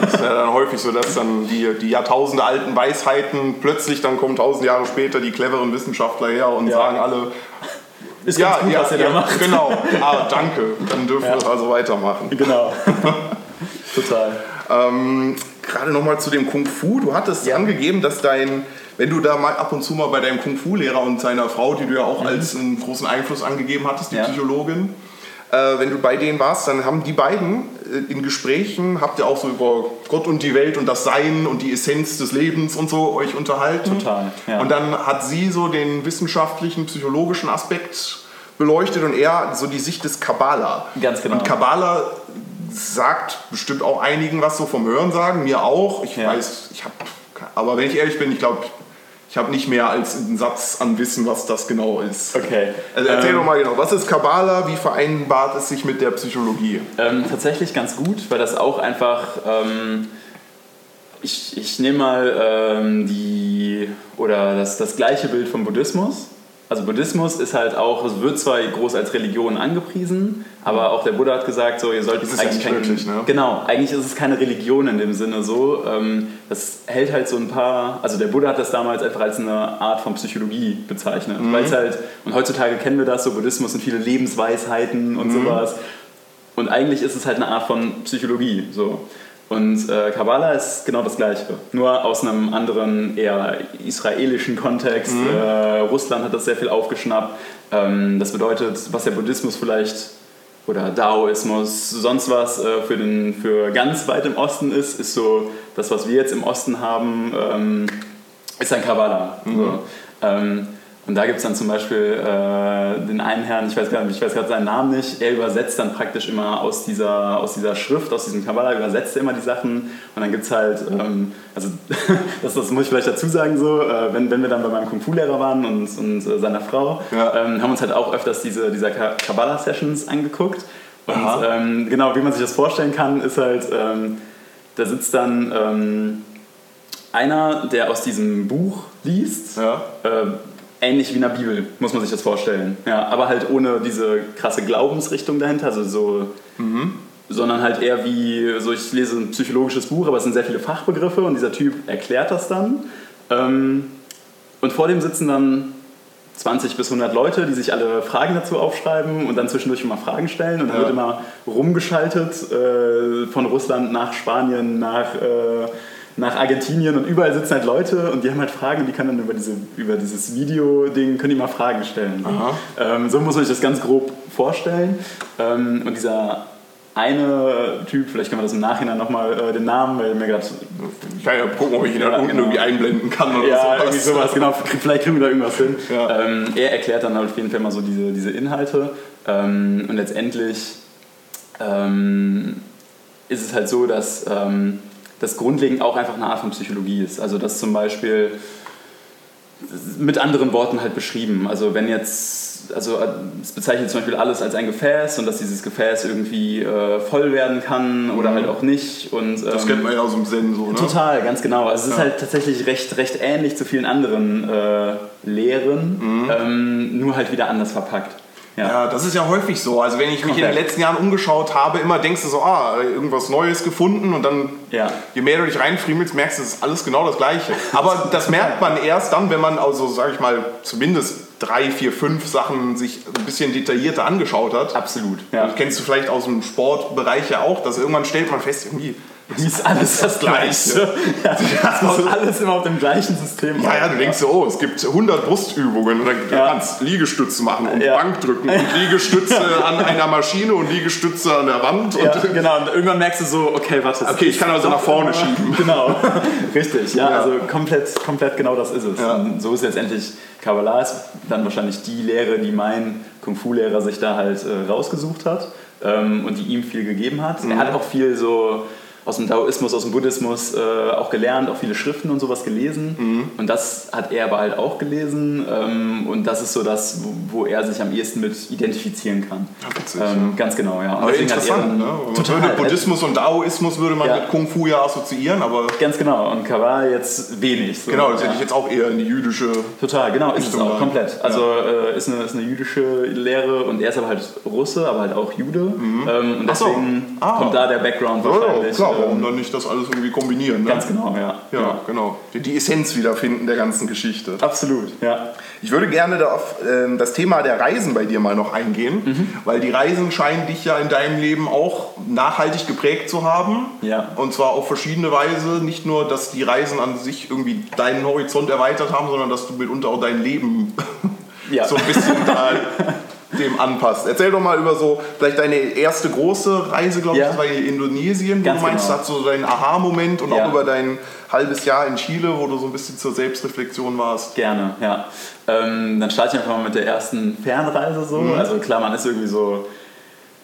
Das ist ja dann häufig so, dass dann die, die Jahrtausende alten Weisheiten plötzlich dann kommen tausend Jahre später die cleveren Wissenschaftler her und ja. sagen alle, ist ja, gut, ja, was ihr ja, da macht. Genau, ah, danke, dann dürfen wir also weitermachen. Genau, (laughs) total. Ähm, Gerade nochmal zu dem Kung Fu, du hattest ja. angegeben, dass dein wenn du da mal ab und zu mal bei deinem Kung-Fu-Lehrer und seiner Frau, die du ja auch mhm. als einen großen Einfluss angegeben hattest, die ja. Psychologin, äh, wenn du bei denen warst, dann haben die beiden äh, in Gesprächen, habt ihr auch so über Gott und die Welt und das Sein und die Essenz des Lebens und so euch unterhalten. Total. Ja. Und dann hat sie so den wissenschaftlichen, psychologischen Aspekt beleuchtet und er so die Sicht des Kabbala. Ganz genau. Und Kabbala sagt bestimmt auch einigen was so vom Hören sagen, mir auch. Ich ja. weiß, ich habe, aber wenn ich ehrlich bin, ich glaube, ich habe nicht mehr als einen Satz an Wissen, was das genau ist. Okay. Also erzähl ähm, doch mal genau, was ist Kabbala, wie vereinbart es sich mit der Psychologie? Ähm, tatsächlich ganz gut, weil das auch einfach, ähm, ich, ich nehme mal ähm, die, oder das, das gleiche Bild vom Buddhismus. Also Buddhismus ist halt auch, es wird zwar groß als Religion angepriesen, aber auch der Buddha hat gesagt, so ihr sollt das ist eigentlich ja kein, wirklich, ne? genau, eigentlich ist es keine Religion in dem Sinne so. Ähm, das hält halt so ein paar, also der Buddha hat das damals einfach als eine Art von Psychologie bezeichnet, mhm. weil es halt und heutzutage kennen wir das so Buddhismus sind viele Lebensweisheiten und mhm. sowas. Und eigentlich ist es halt eine Art von Psychologie so. Und äh, Kabbala ist genau das Gleiche, nur aus einem anderen, eher israelischen Kontext. Mhm. Äh, Russland hat das sehr viel aufgeschnappt. Ähm, das bedeutet, was der Buddhismus vielleicht oder Daoismus, sonst was äh, für, den, für ganz weit im Osten ist, ist so das, was wir jetzt im Osten haben, ähm, ist ein Kabbala. Mhm. So. Ähm, und da gibt es dann zum Beispiel äh, den einen Herrn, ich weiß gerade seinen Namen nicht, er übersetzt dann praktisch immer aus dieser, aus dieser Schrift, aus diesem Kabbalah, übersetzt er immer die Sachen. Und dann gibt es halt, ähm, also (laughs) das, das, muss ich vielleicht dazu sagen so, äh, wenn, wenn wir dann bei meinem Kung-Fu-Lehrer waren und, und äh, seiner Frau, ja. ähm, haben uns halt auch öfters diese, dieser Kabbalah-Sessions angeguckt. Und ähm, genau, wie man sich das vorstellen kann, ist halt, ähm, da sitzt dann ähm, einer, der aus diesem Buch liest, ja. äh, ähnlich wie in der Bibel, muss man sich das vorstellen. Ja, aber halt ohne diese krasse Glaubensrichtung dahinter, also so, mhm. sondern halt eher wie, so ich lese ein psychologisches Buch, aber es sind sehr viele Fachbegriffe und dieser Typ erklärt das dann. Ähm, und vor dem sitzen dann 20 bis 100 Leute, die sich alle Fragen dazu aufschreiben und dann zwischendurch immer Fragen stellen. Und dann ja. wird immer rumgeschaltet äh, von Russland nach Spanien, nach äh, nach Argentinien und überall sitzen halt Leute und die haben halt Fragen und die können dann über, diese, über dieses Video-Ding, können die mal Fragen stellen. Ähm, so muss man sich das ganz grob vorstellen. Ähm, und dieser eine Typ, vielleicht können wir das im Nachhinein nochmal äh, den Namen, weil mir gerade. Ich kann ja gucken, ob ich ihn da unten irgendwie einblenden kann oder Ja, sowas. irgendwie sowas, genau. Vielleicht kriegen wir da irgendwas hin. Ja. Ähm, er erklärt dann auf jeden Fall mal so diese, diese Inhalte. Ähm, und letztendlich ähm, ist es halt so, dass ähm, das grundlegend auch einfach eine Art von Psychologie ist. Also dass zum Beispiel mit anderen Worten halt beschrieben. Also wenn jetzt, also es bezeichnet zum Beispiel alles als ein Gefäß und dass dieses Gefäß irgendwie äh, voll werden kann oder halt auch nicht. Und, Das ähm, kennt man ja aus dem Zen so, ne? Total, ganz genau. Also es ist Ja. halt tatsächlich recht, recht ähnlich zu vielen anderen äh, Lehren, ähm, nur halt wieder anders verpackt. Ja. Ja, das ist ja häufig so. Also wenn ich mich in den Komplett. letzten Jahren umgeschaut habe, immer denkst du so, ah, irgendwas Neues gefunden und dann, Ja. je mehr du dich reinfriemelst, merkst du, es ist alles genau das Gleiche. Aber das merkt man erst dann, wenn man also, sag ich mal, zumindest drei, vier, fünf Sachen sich ein bisschen detaillierter angeschaut hat. Absolut. Ja. Ja. Kennst du vielleicht aus dem Sportbereich ja auch, dass irgendwann stellt man fest, irgendwie, Wie ist alles das Gleiche? Ja, das ist alles immer auf dem gleichen System. ja, ja, du denkst so, oh, es gibt 100 Brustübungen und dann du Ja. kannst Liegestütze machen und Ja. Bankdrücken und (laughs) Liegestütze an einer Maschine und Liegestütze an der Wand. Ja, und genau. Und irgendwann merkst du so, okay, warte. Okay, ich kann also nach vorne schieben. (laughs) Genau, richtig. Ja, Ja. also komplett, komplett genau das ist es. Ja. So ist letztendlich Kabbalah ist dann wahrscheinlich die Lehre, die mein Kung-Fu-Lehrer sich da halt äh, rausgesucht hat ähm, und die ihm viel gegeben hat. Mhm. Er hat auch viel so aus dem Daoismus, aus dem Buddhismus äh, auch gelernt, auch viele Schriften und sowas gelesen. Mhm. Und das hat er aber halt auch gelesen. Ähm, und das ist so das, wo, wo er sich am ehesten mit identifizieren kann. witzig, ähm, Ganz genau, ja. Und Aber deswegen interessant, er- ne? Man Total. würde Buddhismus und Daoismus würde man Ja. mit Kung Fu ja assoziieren, aber Ganz genau. Und Kabbalah jetzt wenig. So. genau, das ja. hätte ich jetzt auch eher in die jüdische. Total, genau, ist es Richtung auch, rein. komplett. Also äh, ist, eine, ist eine jüdische Lehre und er ist aber halt Russe, aber halt auch Jude. Ähm, und Ach so. deswegen Ah. kommt da der Background Ja, ja, wahrscheinlich. klar, warum ähm, dann nicht das alles irgendwie kombinieren? Ne? Ganz genau, ja. Ja, genau. Die, die Essenz wiederfinden der ganzen Geschichte. Absolut, ja. Ich würde gerne da auf ähm, das Thema der Reisen bei dir mal noch eingehen, Mhm. weil die Reisen scheinen dich ja in deinem Leben auch nachhaltig geprägt zu haben. Ja. Und zwar auf verschiedene Weise. Nicht nur, dass die Reisen an sich irgendwie deinen Horizont erweitert haben, sondern dass du mitunter auch dein Leben Ja. (laughs) so ein bisschen da (laughs) dem anpasst. Erzähl doch mal über so vielleicht deine erste große Reise, glaube ich, Ja. war in Indonesien, wo Ganz du meinst, genau. hat so deinen Aha-Moment und Ja. auch über dein halbes Jahr in Chile, wo du so ein bisschen zur Selbstreflexion warst. Gerne, ja. Ähm, dann starte ich einfach mal mit der ersten Fernreise so. Mhm. Also klar, man ist irgendwie so.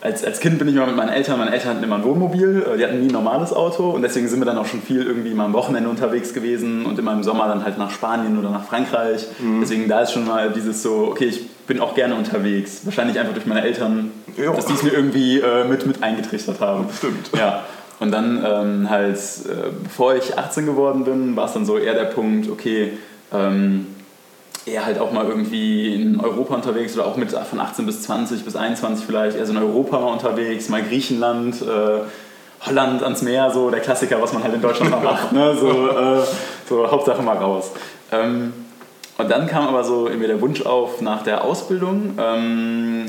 Als, als Kind bin ich immer mit meinen Eltern, meine Eltern hatten immer ein Wohnmobil, äh, die hatten nie ein normales Auto und deswegen sind wir dann auch schon viel irgendwie mal am Wochenende unterwegs gewesen und immer im Sommer dann halt nach Spanien oder nach Frankreich. Mhm. Deswegen da ist schon mal dieses so, okay, ich bin auch gerne unterwegs. Wahrscheinlich einfach durch meine Eltern, Ja. dass die es mir irgendwie äh, mit, mit eingetrichtert haben. Stimmt. Ja. Und dann ähm, halt, äh, bevor ich 18 geworden bin, war es dann so eher der Punkt, okay, ähm, eher halt auch mal irgendwie in Europa unterwegs oder auch mit von 18 bis 20 bis 21 vielleicht, eher so in Europa mal unterwegs, mal Griechenland, äh, Holland ans Meer, so der Klassiker, was man halt in Deutschland mal macht, ne? so, äh, so Hauptsache mal raus. Ähm, und dann kam aber so in mir der Wunsch auf nach der Ausbildung, ähm,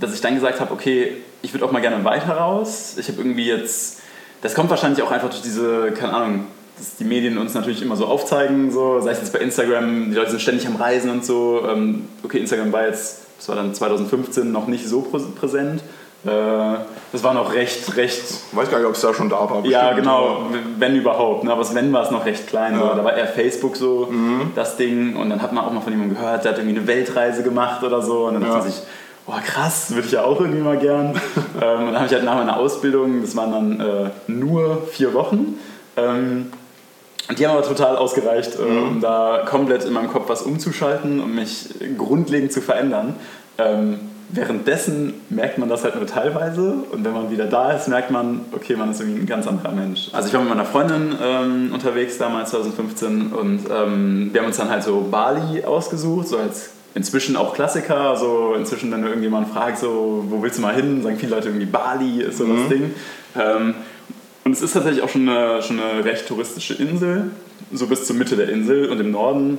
dass ich dann gesagt habe, okay, ich würde auch mal gerne weiter raus. Ich habe irgendwie jetzt, das kommt wahrscheinlich auch einfach durch diese, keine Ahnung, dass die Medien uns natürlich immer so aufzeigen, so, sei es jetzt bei Instagram, die Leute sind ständig am Reisen und so. Ähm, okay, Instagram war jetzt, das war dann 2015 noch nicht so prä- präsent. Äh, das war noch recht, recht Ich weiß gar nicht, ob es da schon da war. ja, bestimmt, genau, wenn überhaupt. Ne? Aber Wenn war es noch recht klein. So. Ja. Da war eher Facebook so das Ding. Und dann hat man auch mal von jemandem gehört, der hat irgendwie eine Weltreise gemacht oder so. Und dann Ja. dachte man sich, boah krass, würde ich ja auch irgendwie mal gern. (laughs) ähm, und dann habe ich halt nach meiner Ausbildung, das waren dann äh, nur vier Wochen. Ähm, die haben aber total ausgereicht, äh, um da komplett in meinem Kopf was umzuschalten und mich grundlegend zu verändern. Ähm, währenddessen merkt man das halt nur teilweise und wenn man wieder da ist, merkt man, okay, man ist irgendwie ein ganz anderer Mensch. Also ich war mit meiner Freundin ähm, unterwegs damals 2015 und ähm, wir haben uns dann halt so Bali ausgesucht, so als inzwischen auch Klassiker, so inzwischen, wenn du irgendjemanden fragst, so, wo willst du mal hin, sagen viele Leute irgendwie Bali ist so das Ding. Ähm, und es ist tatsächlich auch schon eine, schon eine recht touristische Insel, so bis zur Mitte der Insel und im Norden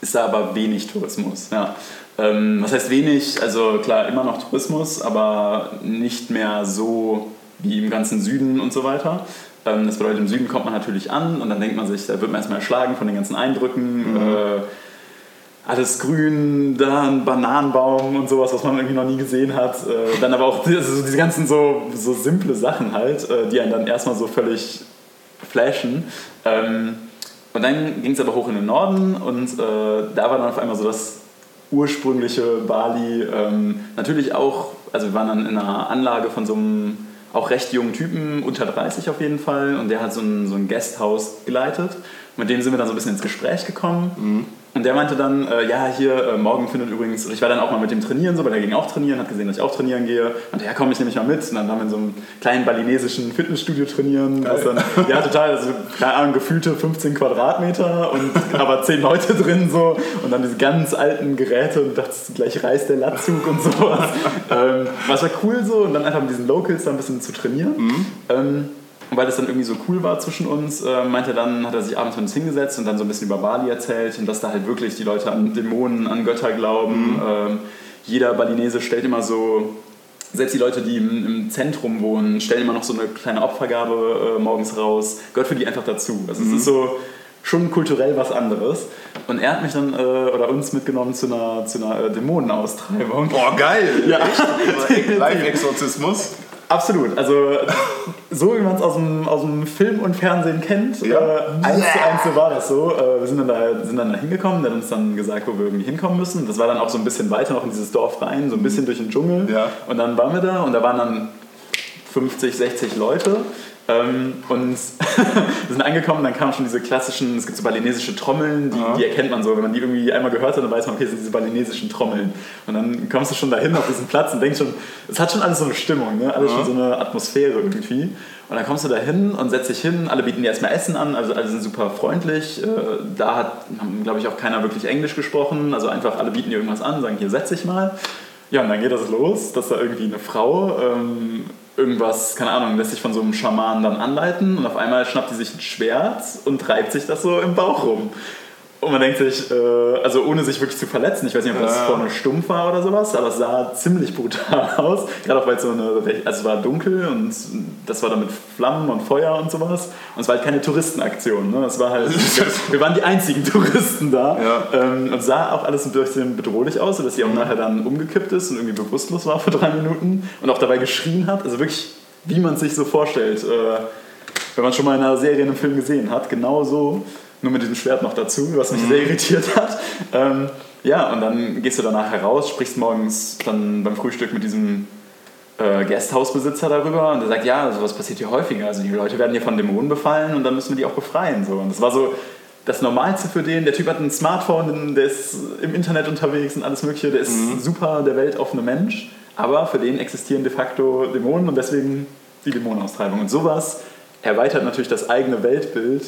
ist da aber wenig Tourismus. Ja. Ähm, was heißt wenig? Also klar, immer noch Tourismus, aber nicht mehr so wie im ganzen Süden und so weiter. Ähm, das bedeutet, im Süden kommt man natürlich an und dann denkt man sich, da wird man erstmal erschlagen von den ganzen Eindrücken. Äh, alles grün, da ein Bananenbaum und sowas, was man irgendwie noch nie gesehen hat. Äh, dann aber auch also diese ganzen so, so simple Sachen halt, äh, die einen dann erstmal so völlig flashen. Ähm, und dann ging es aber hoch in den Norden und äh, da war dann auf einmal so das ursprüngliche Bali. Ähm, natürlich auch, also wir waren dann in einer Anlage von so einem auch recht jungen Typen, unter 30 auf jeden Fall, und der hat so ein, so ein Guesthouse geleitet. Mit dem sind wir dann so ein bisschen ins Gespräch gekommen. Mhm. Und der meinte dann, äh, ja, hier, äh, morgen findet übrigens, ich war dann auch mal mit dem trainieren, so, weil er ging auch trainieren, hat gesehen, dass ich auch trainieren gehe. Und ja, komm, ich nehme mich mal mit. Und dann waren wir in so einem kleinen balinesischen Fitnessstudio trainieren. Dann, ja, total, also, keine Ahnung, gefühlte 15 Quadratmeter und (laughs) aber 10 Leute drin so. Und dann diese ganz alten Geräte und dachte, gleich reißt der Latzug und sowas. (laughs) ähm, was war cool so. Und dann einfach mit diesen Locals da ein bisschen zu trainieren. Mhm. Ähm, und weil das dann irgendwie so cool war zwischen uns, äh, meinte er dann, hat er sich abends mit uns hingesetzt und dann so ein bisschen über Bali erzählt und dass da halt wirklich die Leute an Dämonen, an Götter glauben. Mhm. Ähm, jeder Balinese stellt immer so, selbst die Leute, die im, Zentrum wohnen, stellen immer noch so eine kleine Opfergabe äh, morgens raus. Gehört für die einfach dazu. Also mhm. es ist so schon kulturell was anderes. Und er hat mich dann äh, oder uns mitgenommen zu einer, zu einer äh, Dämonenaustreibung. Boah, geil! Ja. (laughs) Live-Exorzismus. Absolut. Also so wie man es aus dem, aus dem Film und Fernsehen kennt, ja. äh, eins zu eins so war das so. Äh, wir sind dann, da, sind dann da hingekommen, der hat uns dann gesagt, wo wir irgendwie hinkommen müssen. Das war dann auch so ein bisschen weiter noch in dieses Dorf rein, so ein bisschen durch den Dschungel. Ja. Und dann waren wir da und da waren dann 50, 60 Leute. Ähm, und (laughs) wir sind angekommen, dann kamen schon diese klassischen, es gibt so balinesische Trommeln, die, die, erkennt man so. Wenn man die irgendwie einmal gehört hat, dann weiß man, okay, das sind diese balinesischen Trommeln. Und dann kommst du schon dahin auf diesen Platz und denkst schon, es hat schon alles so eine Stimmung, ne? alles schon so eine Atmosphäre irgendwie. Und dann kommst du da hin und setzt dich hin, alle bieten dir erstmal Essen an, also alle sind super freundlich. Äh, da hat, glaube ich, auch keiner wirklich Englisch gesprochen, also einfach alle bieten dir irgendwas an, sagen, hier setz dich mal. Ja, und dann geht das los, dass da irgendwie eine Frau ähm, irgendwas, keine Ahnung, lässt sich von so einem Schamanen dann anleiten und auf einmal schnappt die sich ein Schwert und treibt sich das so im Bauch rum. Und man denkt sich, äh, also ohne sich wirklich zu verletzen, ich weiß nicht, ob das ja. vorne stumpf war oder sowas, aber es sah ziemlich brutal (laughs) aus. Gerade auch weil es so eine, also es war dunkel und das war dann mit Flammen und Feuer und sowas. Und es war halt keine Touristenaktion. Ne? Es war halt, (laughs) wir, waren die einzigen Touristen da. Ja. Ähm, und sah auch alles ein bisschen bedrohlich aus, sodass sie auch mhm. nachher dann umgekippt ist und irgendwie bewusstlos war für drei Minuten und auch dabei geschrien hat. Also wirklich, wie man es sich so vorstellt. Äh, wenn man schon mal in einer Serie, in einem Film gesehen hat, genau so nur mit diesem Schwert noch dazu, was mich mhm. sehr irritiert hat. Ähm, ja, und dann gehst du danach heraus, sprichst morgens dann beim Frühstück mit diesem äh, Gasthausbesitzer darüber und der sagt, ja, sowas passiert hier häufiger. Also die Leute werden hier von Dämonen befallen und dann müssen wir die auch befreien. So. Und das war so das Normalste für den. Der Typ hat ein Smartphone, der ist im Internet unterwegs und alles Mögliche, der ist mhm. super der weltoffene Mensch, aber für den existieren de facto Dämonen und deswegen die Dämonenaustreibung. Und sowas erweitert natürlich das eigene Weltbild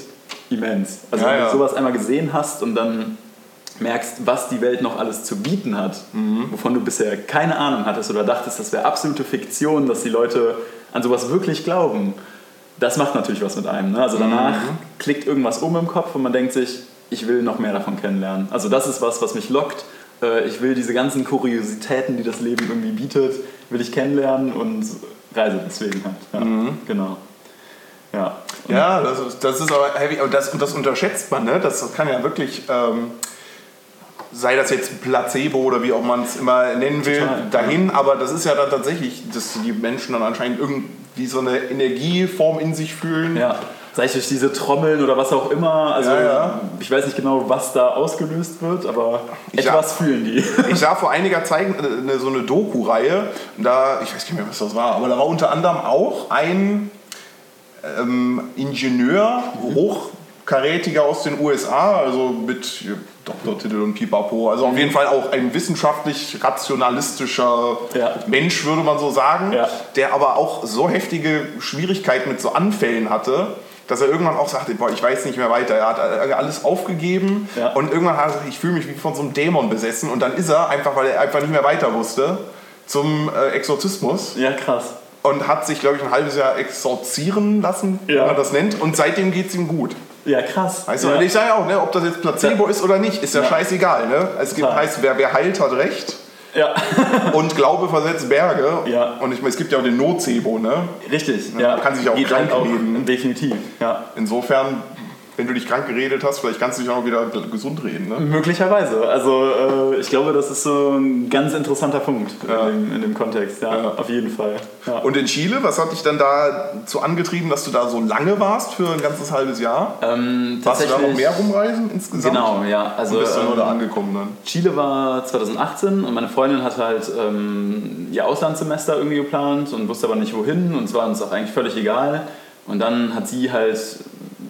immens. Also ja, wenn du ja. sowas einmal gesehen hast und dann merkst, was die Welt noch alles zu bieten hat, mhm. wovon du bisher keine Ahnung hattest oder dachtest, das wäre absolute Fiktion, dass die Leute an sowas wirklich glauben, das macht natürlich was mit einem. Ne? Also danach mhm. klickt irgendwas um im Kopf und man denkt sich, ich will noch mehr davon kennenlernen. Also das ist was, was mich lockt. Äh, ich will diese ganzen Kuriositäten, die das Leben irgendwie bietet, will ich kennenlernen und reise deswegen halt. Ja, mhm. Genau. Ja, ja das, ist, das ist aber heavy. Und das, das unterschätzt man, ne? Das kann ja wirklich. Ähm, sei das jetzt Placebo oder wie auch man es immer nennen will, Total, dahin, ja. aber das ist ja dann tatsächlich, dass die Menschen dann anscheinend irgendwie so eine Energieform in sich fühlen. Ja. Sei es durch diese Trommeln oder was auch immer. Also ja, ja. ich weiß nicht genau, was da ausgelöst wird, aber ich etwas sah, fühlen die. (laughs) Ich sah vor (laughs) einiger Zeit eine, so eine Doku-Reihe, da, ich weiß nicht mehr, was das war, aber da war unter anderem auch ein ähm, Ingenieur, hochkarätiger aus den USA, also mit Doktortitel und Pipapo. Also auf jeden Fall auch ein wissenschaftlich rationalistischer ja. Mensch, würde man so sagen, ja. der aber auch so heftige Schwierigkeiten mit so Anfällen hatte, dass er irgendwann auch sagte, boah, ich weiß nicht mehr weiter. Er hat alles aufgegeben ja. und irgendwann hat er gesagt, ich fühle mich wie von so einem Dämon besessen und dann ist er, einfach weil er einfach nicht mehr weiter wusste, zum äh, Exorzismus. Ja, krass und hat sich, glaube ich, ein halbes Jahr exorzieren lassen, ja. wie man das nennt. Und seitdem geht es ihm gut. Ja, krass. Weißt du, ja. ich sage ja auch, ne, ob das jetzt Placebo ja. ist oder nicht, ist ja, scheißegal. Ne? Es gibt, heißt, wer, wer heilt, hat Recht. Ja. (laughs) und Glaube versetzt Berge. Ja. Und ich meine, es gibt ja auch den Nocebo, ne? Richtig, ja. Man kann sich auch Geht krank auch, Definitiv, ja. Insofern wenn du dich krank geredet hast, vielleicht kannst du dich auch noch wieder gesund reden. Ne? Möglicherweise. Also äh, ich glaube, das ist so ein ganz interessanter Punkt ja. in, dem, in, dem, Kontext. Ja, ja. auf jeden Fall. Ja. Und in Chile, was hat dich dann dazu angetrieben, dass du da so lange warst für ein ganzes halbes Jahr? Ähm, warst du da noch mehr rumreisen insgesamt? Genau, ja. Also, und bist du ähm, nur da angekommen dann? Chile war 2018 und meine Freundin hat halt ähm, ihr Auslandssemester irgendwie geplant und wusste aber nicht wohin und es war uns auch eigentlich völlig egal. Und dann hat sie halt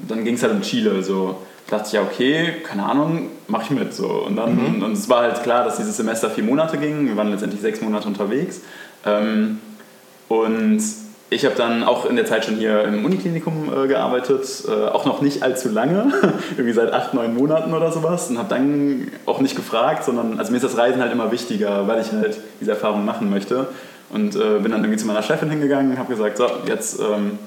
dann ging es halt um Chile. So dachte ich, ja, okay, keine Ahnung, mache ich mit. So. Und dann mhm. und es war halt klar, dass dieses Semester vier Monate ging. Wir waren letztendlich sechs Monate unterwegs. Ähm, und ich habe dann auch in der Zeit schon hier im Uniklinikum äh, gearbeitet, äh, auch noch nicht allzu lange, (laughs) irgendwie seit acht, neun Monaten oder sowas und habe dann auch nicht gefragt, sondern, also mir ist das Reisen halt immer wichtiger, weil ich halt diese Erfahrung machen möchte und äh, bin dann irgendwie zu meiner Chefin hingegangen und habe gesagt, so, jetzt ähm,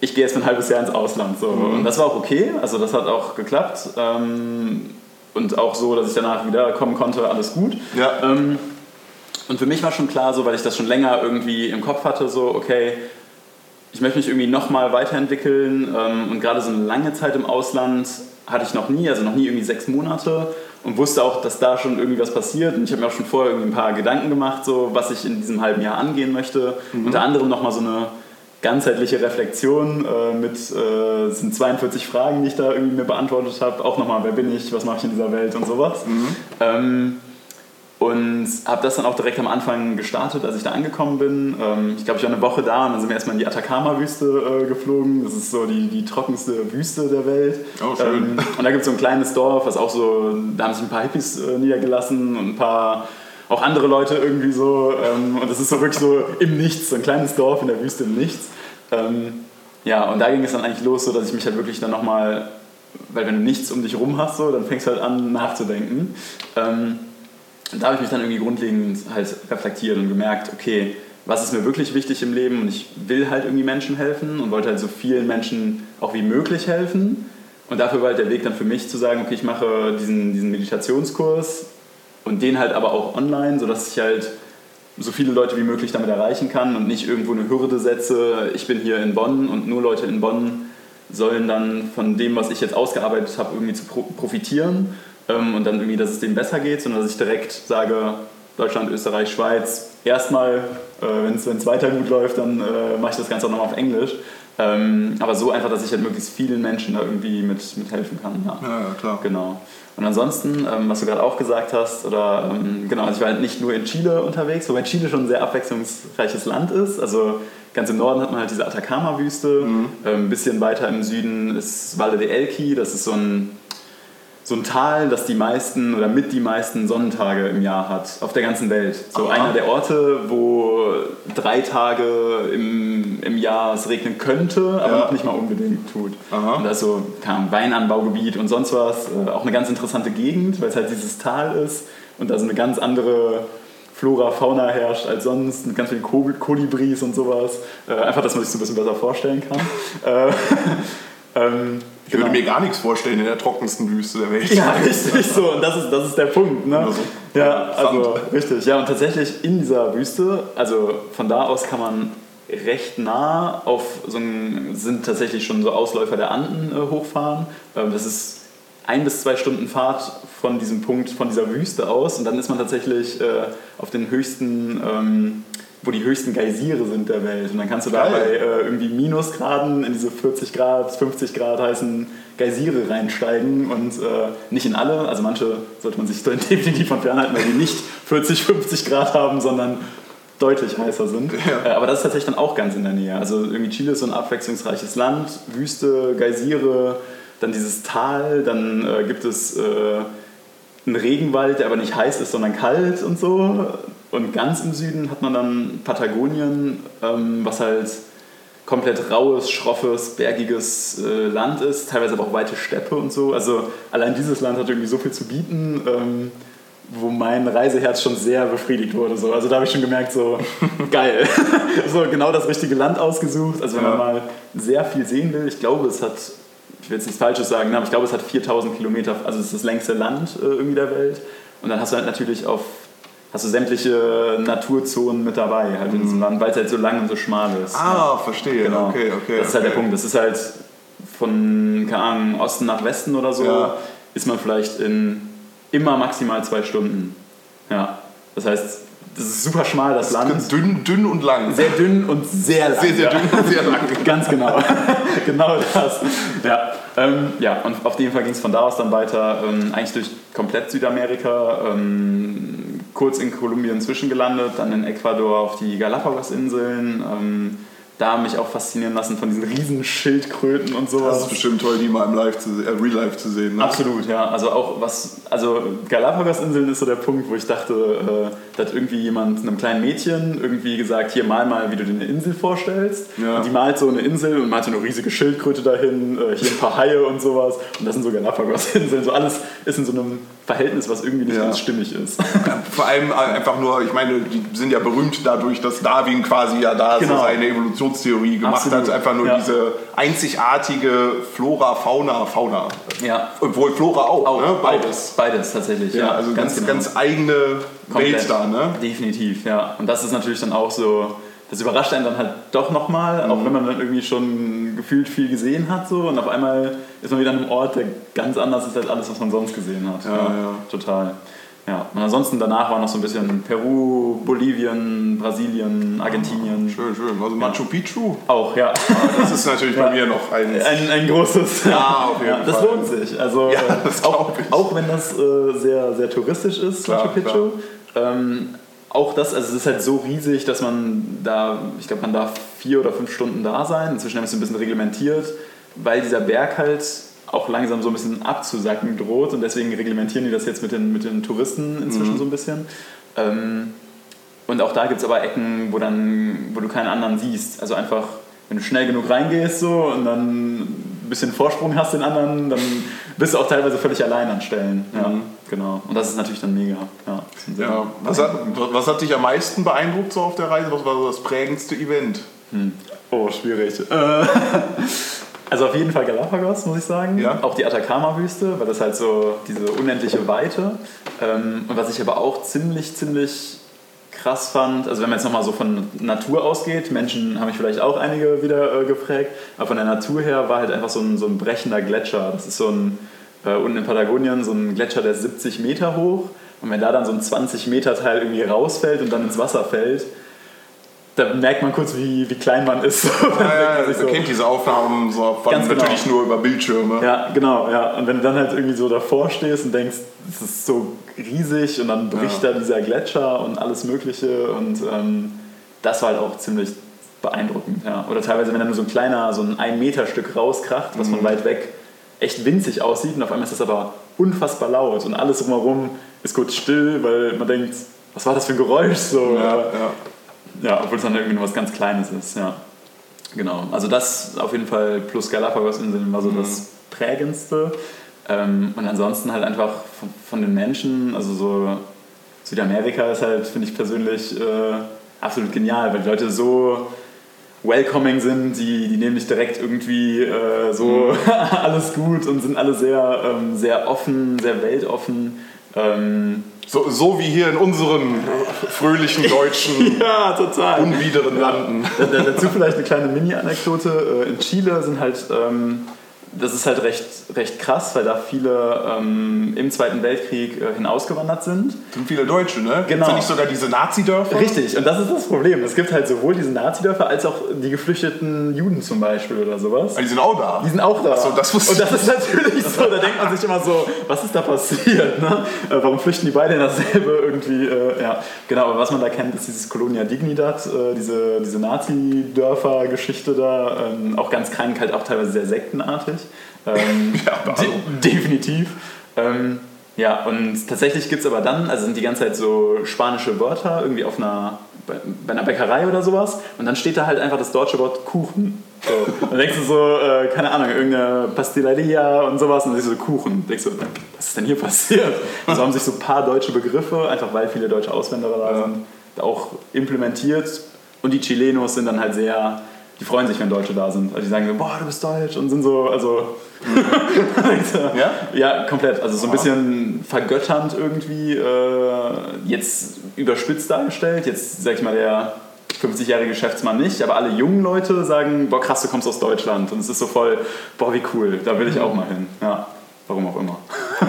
ich gehe jetzt ein halbes Jahr ins Ausland. So. Mhm. Und das war auch okay, also das hat auch geklappt. Ähm, und auch so, dass ich danach wiederkommen konnte, alles gut. Ja. Ähm, und für mich war schon klar, so, weil ich das schon länger irgendwie im Kopf hatte, so, okay, ich möchte mich irgendwie nochmal weiterentwickeln. Ähm, und gerade so eine lange Zeit im Ausland hatte ich noch nie, also noch nie irgendwie sechs Monate. Und wusste auch, dass da schon irgendwie was passiert. Und ich habe mir auch schon vorher irgendwie ein paar Gedanken gemacht, so, was ich in diesem halben Jahr angehen möchte. Mhm. Unter anderem nochmal so eine ganzheitliche Reflexion äh, mit äh, sind 42 Fragen, die ich da irgendwie mir beantwortet habe. Auch nochmal, wer bin ich, was mache ich in dieser Welt und sowas. Mhm. Ähm, und habe das dann auch direkt am Anfang gestartet, als ich da angekommen bin. Ähm, ich glaube, ich war eine Woche da und dann sind wir erstmal in die Atacama-Wüste äh, geflogen. Das ist so die, die trockenste Wüste der Welt. Oh, schön. Ähm, und da gibt es so ein kleines Dorf, was auch so, da haben sich ein paar Hippies äh, niedergelassen und ein paar auch andere Leute irgendwie so. Ähm, und das ist so wirklich so im Nichts, so ein kleines Dorf in der Wüste im Nichts. Ähm, ja, und da ging es dann eigentlich los, so dass ich mich halt wirklich dann nochmal, weil wenn du nichts um dich rum hast, so, dann fängst du halt an nachzudenken. Ähm, und da habe ich mich dann irgendwie grundlegend halt reflektiert und gemerkt, okay, was ist mir wirklich wichtig im Leben und ich will halt irgendwie Menschen helfen und wollte halt so vielen Menschen auch wie möglich helfen. Und dafür war halt der Weg dann für mich zu sagen, okay, ich mache diesen, diesen Meditationskurs, und den halt aber auch online, sodass ich halt so viele Leute wie möglich damit erreichen kann und nicht irgendwo eine Hürde setze, ich bin hier in Bonn und nur Leute in Bonn sollen dann von dem, was ich jetzt ausgearbeitet habe, irgendwie zu profitieren ähm, und dann irgendwie, dass es denen besser geht, sondern dass ich direkt sage, Deutschland, Österreich, Schweiz, erstmal, äh, wenn es weiter gut läuft, dann äh, mache ich das Ganze auch nochmal auf Englisch. Ähm, aber so einfach, dass ich halt möglichst vielen Menschen da irgendwie mit, mit helfen kann. Ja, ja, ja klar. Genau. Und ansonsten, ähm, was du gerade auch gesagt hast, oder ähm, genau, also ich war halt nicht nur in Chile unterwegs, wobei Chile schon ein sehr abwechslungsreiches Land ist. Also ganz im Norden hat man halt diese Atacama-Wüste, mhm. ähm, ein bisschen weiter im Süden ist Valle de Elqui, das ist so ein so ein Tal, das die meisten oder mit die meisten Sonnentage im Jahr hat, auf der ganzen Welt. So Aha. einer der Orte, wo drei Tage im, im Jahr es regnen könnte, aber ja. noch nicht mal unbedingt tut. Aha. Und da ist so ein Weinanbaugebiet und sonst was. Äh, auch eine ganz interessante Gegend, weil es halt dieses Tal ist und da so eine ganz andere Flora, Fauna herrscht als sonst, mit ganz vielen Kolibris und sowas. Äh, einfach, dass man sich so ein bisschen besser vorstellen kann. (laughs) Äh, (laughs) ähm, ich genau. würde mir gar nichts vorstellen in der trockensten Wüste der Welt. Ja, (laughs) richtig so. Und das ist, das ist der Punkt. Ne? Also, ja, also richtig. Ja, und tatsächlich in dieser Wüste, also von da aus kann man recht nah auf so ein, sind tatsächlich schon so Ausläufer der Anden äh, hochfahren. Ähm, das ist ein bis zwei Stunden Fahrt von diesem Punkt, von dieser Wüste aus. Und dann ist man tatsächlich äh, auf den höchsten ähm, wo die höchsten Geysire sind der Welt. Und dann kannst du da bei äh, irgendwie Minusgraden in diese 40 Grad, 50 Grad heißen Geysire reinsteigen und äh, nicht in alle. Also manche sollte man sich (laughs) definitiv von fernhalten, weil die nicht 40, 50 Grad haben, sondern deutlich heißer sind. Ja. Äh, aber das ist tatsächlich dann auch ganz in der Nähe. Also irgendwie Chile ist so ein abwechslungsreiches Land, Wüste, Geysire, dann dieses Tal, dann äh, gibt es äh, einen Regenwald, der aber nicht heiß ist, sondern kalt und so. Und ganz im Süden hat man dann Patagonien, ähm, was halt komplett raues, schroffes, bergiges äh, Land ist, teilweise aber auch weite Steppe und so. Also allein dieses Land hat irgendwie so viel zu bieten, ähm, wo mein Reiseherz schon sehr befriedigt wurde. So. Also da habe ich schon gemerkt, so (laughs) geil, (laughs) so genau das richtige Land ausgesucht. Also wenn ja. man mal sehr viel sehen will, ich glaube, es hat, ich will jetzt nichts Falsches sagen, aber ich glaube, es hat 4000 Kilometer, also es ist das längste Land äh, irgendwie der Welt. Und dann hast du halt natürlich auf hast du sämtliche Naturzonen mit dabei, halt in diesem mhm. Land, weil es halt so lang und so schmal ist. Ah, ja. verstehe. Genau. Okay, okay. Das ist halt der Punkt. Das ist halt von, keine Ahnung, Osten nach Westen oder so, Ja. ist man vielleicht in immer maximal zwei Stunden. Ja. Das heißt, das ist super schmal, das Land. Dünn, dünn und lang. Sehr dünn und sehr lang. sehr, sehr ja. dünn und sehr lang. (laughs) Ganz genau. (laughs) genau das. Ja, ähm, ja und auf jeden Fall ging es von da aus dann weiter, ähm, eigentlich durch komplett Südamerika, ähm, kurz in Kolumbien zwischengelandet, dann in Ecuador auf die Galapagos-Inseln. Da mich auch faszinieren lassen von diesen riesen Schildkröten und sowas. Das ist bestimmt toll, die mal im Live zu, äh, Real Life zu sehen. Ne? Absolut, ja. Also auch was, also Galapagos-Inseln ist so der Punkt, wo ich dachte, äh, da hat irgendwie jemand einem kleinen Mädchen irgendwie gesagt, hier mal mal, wie du dir eine Insel vorstellst. Ja. Und die malt so eine Insel und malt so eine riesige Schildkröte dahin, äh, hier ein paar Haie und sowas. Und das sind so Galapagos-Inseln. So alles ist in so einem Verhältnis, was irgendwie nicht Ja. ganz stimmig ist. (laughs) Vor allem einfach nur, ich meine, die sind ja berühmt dadurch, dass Darwin quasi ja da Genau. so seine Evolutionstheorie gemacht Absolut. hat. Einfach nur Ja. diese einzigartige Flora, Fauna, Fauna. ja. Obwohl Flora auch, Auch, ne? beides. Beides tatsächlich, Ja, ja. also ganz, genau. ganz eigene Welt da, ne? Definitiv, ja. Und das ist natürlich dann auch so, das überrascht einen dann halt doch nochmal, Mhm. auch wenn man dann irgendwie schon gefühlt viel gesehen hat so und auf einmal ist man wieder an einem Ort, der ganz anders ist als alles, was man sonst gesehen hat. Ja, ja. Total. Ja. Und ansonsten danach war noch so ein bisschen Peru, Bolivien, Brasilien, Argentinien. Schön, schön. Also Machu Picchu, Auch, ja. das ist natürlich bei mir noch ein... Ein, ein großes. Ja, auf jeden das Fall. lohnt sich. Also, Ja, das auch, auch wenn das äh, sehr, sehr touristisch ist, Klar, Machu Picchu. Ähm, auch das, also es ist halt so riesig, dass man da, ich glaube, man darf vier oder fünf Stunden da sein. Inzwischen haben wir es ein bisschen reglementiert, weil dieser Berg halt auch langsam so ein bisschen abzusacken droht und deswegen reglementieren die das jetzt mit den, mit den Touristen inzwischen Mhm. so ein bisschen. Ähm, und auch da gibt es aber Ecken, wo, dann, wo du keinen anderen siehst. Also einfach, wenn du schnell genug reingehst so und dann ein bisschen Vorsprung hast den anderen, dann bist du auch teilweise völlig allein an Stellen. Ja, Mhm. genau. Und das ist natürlich dann mega. Ja, Ja, was, hat, was hat dich am meisten beeindruckt so auf der Reise? Was war so das prägendste Event? Oh, schwierig. Äh, (laughs) Also auf jeden Fall Galapagos, muss ich sagen. Ja. Auch die Atacama-Wüste, weil das halt so diese unendliche Weite. Ähm, Und was ich aber auch ziemlich, ziemlich krass fand, also wenn man jetzt nochmal so von Natur ausgeht, Menschen haben mich vielleicht auch einige wieder äh, geprägt, aber von der Natur her war halt einfach so ein, so ein brechender Gletscher. Das ist so ein, äh, unten in Patagonien, so ein Gletscher, der ist 70 Meter hoch. Und wenn da dann so ein 20 Meter Teil irgendwie rausfällt und dann ins Wasser fällt, da merkt man kurz, wie, wie klein man ist. (laughs) Ja, denkt man ja, sich man kennt diese Aufnahmen so von Ganz genau. natürlich nur über Bildschirme. Ja, genau, ja. Und wenn du dann halt irgendwie so davor stehst und denkst, es ist so riesig und dann bricht Ja. da dieser Gletscher und alles Mögliche und ähm, das war halt auch ziemlich beeindruckend, ja. Oder teilweise, wenn dann nur so ein kleiner, so ein ein Meter Stück rauskracht, was Mhm. von weit weg echt winzig aussieht und auf einmal ist das aber unfassbar laut und alles drumherum ist kurz still, weil man denkt, was war das für ein Geräusch? So, Ja, ja. Ja. Obwohl es dann irgendwie nur was ganz Kleines ist, ja. Genau, also das auf jeden Fall plus Galapagos-Inseln war so das prägendste. Ähm, und ansonsten halt einfach von, von den Menschen, also so Südamerika ist halt, finde ich persönlich, äh, absolut genial, weil die Leute so welcoming sind, die, die nehmen dich direkt irgendwie äh, so (laughs) alles gut und sind alle sehr, ähm, sehr offen, sehr weltoffen. Ähm, So, so wie hier in unseren fröhlichen deutschen (laughs) ja, total. unbiederen Landen. Da- da- Dazu vielleicht eine kleine Mini-Anekdote. Äh, In Chile sind halt, ähm, das ist halt recht, recht krass, weil da viele ähm, im Zweiten Weltkrieg äh, hinausgewandert sind. Sind viele Deutsche, ne? Genau. Sind nicht sogar diese Nazi-Dörfer? Richtig, und das ist das Problem. Es gibt halt sowohl diese Nazi-Dörfer als auch die geflüchteten Juden zum Beispiel oder sowas. Ah, Die sind auch da. Die sind auch da. Ach so, das wusste und das ist natürlich so, da denkt man sich immer so, was ist da passiert? Ne? Äh, Warum flüchten die beide in dasselbe irgendwie? Äh, ja, genau, aber was man da kennt, ist dieses Colonia Dignidad, äh, diese, diese Nazi-Dörfer-Geschichte da, ähm, auch ganz krank, halt auch teilweise sehr sektenartig. Ähm, (laughs) Ja, hallo. de definitiv. Ähm, ja, und tatsächlich gibt es aber dann, also sind die ganze Zeit so spanische Wörter irgendwie auf einer, bei, bei einer Bäckerei oder sowas und dann steht da halt einfach das deutsche Wort Kuchen. So. Dann denkst du so, äh, keine Ahnung, irgendeine Pasteleria und sowas und dann siehst du so Kuchen. Denkst du, was ist denn hier passiert? Und (laughs) so haben sich so ein paar deutsche Begriffe, einfach weil viele deutsche Auswanderer da sind, da auch implementiert. Und die Chilenos sind dann halt sehr, die freuen sich, wenn Deutsche da sind. Also die sagen so, boah, du bist deutsch und sind so, also (laughs) Ja? ja, komplett. Also so ein bisschen vergötternd irgendwie, äh, jetzt überspitzt dargestellt. Jetzt, sag ich mal, der 50-jährige Geschäftsmann nicht, aber alle jungen Leute sagen, boah krass, du kommst aus Deutschland und es ist so voll, boah wie cool, da will ich auch mal hin. Ja, warum auch immer.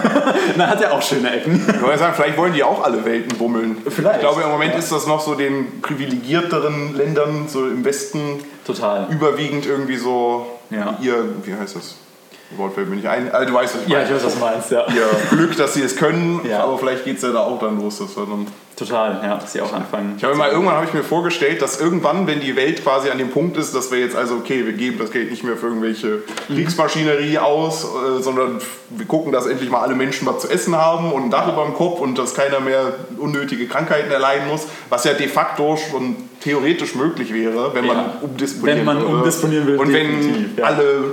(laughs) Na, hat ja auch schöne Ecken. Ich wollte sagen, vielleicht wollen die auch alle Welten bummeln. Vielleicht. Ich glaube, im Moment Ja. ist das noch so den privilegierteren Ländern, so im Westen, Total. überwiegend irgendwie so Ja. ihr, wie heißt das? Wort fällt mir nicht ein. Also, du weißt, was ich Ja, meine. ich weiß, was du meinst, ja. Ihr Glück, dass sie es können, (laughs) Ja. aber vielleicht geht es ja da auch dann los. Dass wir dann Total, ja, dass sie auch anfangen. ich habe mal irgendwann habe ich mir vorgestellt, dass irgendwann, wenn die Welt quasi an dem Punkt ist, dass wir jetzt also okay, wir geben das Geld nicht mehr für irgendwelche Kriegsmaschinerie aus, äh, sondern wir gucken, dass endlich mal alle Menschen was zu essen haben und ein Dach über dem Kopf und dass keiner mehr unnötige Krankheiten erleiden muss, was ja de facto schon theoretisch möglich wäre, wenn man Ja. umdisponieren Wenn man umdisponieren will, und wenn ja. alle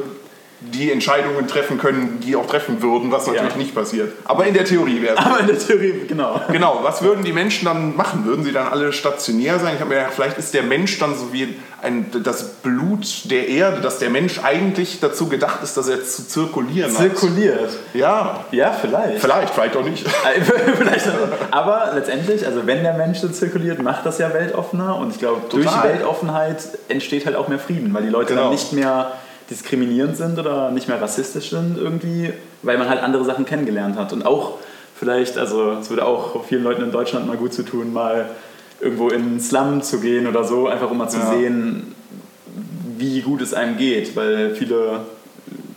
die Entscheidungen treffen können, die auch treffen würden, was natürlich Ja. nicht passiert. Aber in der Theorie wäre es Aber in der Theorie, genau. Genau, was würden die Menschen dann machen? Würden sie dann alle stationär sein? Ich habe mir gedacht, vielleicht ist der Mensch dann so wie ein, das Blut der Erde, dass der Mensch eigentlich dazu gedacht ist, dass er zu zirkulieren Zirkuliert. hat. Ja, Ja, vielleicht. vielleicht, vielleicht auch nicht. (laughs) Äh, Vielleicht auch. Aber letztendlich, also wenn der Mensch so zirkuliert, macht das ja weltoffener und ich glaube, durch die. Weltoffenheit entsteht halt auch mehr Frieden, weil die Leute Genau. dann nicht mehr diskriminierend sind oder nicht mehr rassistisch sind irgendwie, weil man halt andere Sachen kennengelernt hat und auch vielleicht, also es würde auch vielen Leuten in Deutschland mal gut zu tun, mal irgendwo in einen Slum zu gehen oder so, einfach um mal zu Ja. sehen, wie gut es einem geht, weil viele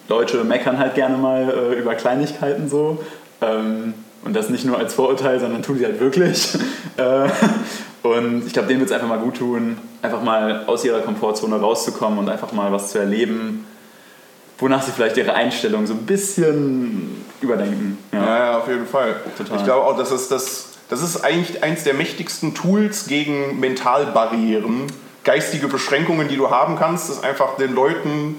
Deutsche meckern halt gerne mal äh, über Kleinigkeiten so. Ähm, und das nicht nur als Vorurteil, sondern tun sie halt wirklich. (laughs) äh, und ich glaube, denen wird es einfach mal gut tun, einfach mal aus ihrer Komfortzone rauszukommen und einfach mal was zu erleben, wonach sie vielleicht ihre Einstellung so ein bisschen überdenken. Ja, ja, auf jeden Fall. Total. Ich glaube auch, dass es das, das ist eigentlich eins der mächtigsten Tools gegen Mentalbarrieren, geistige Beschränkungen, die du haben kannst, ist einfach den Leuten,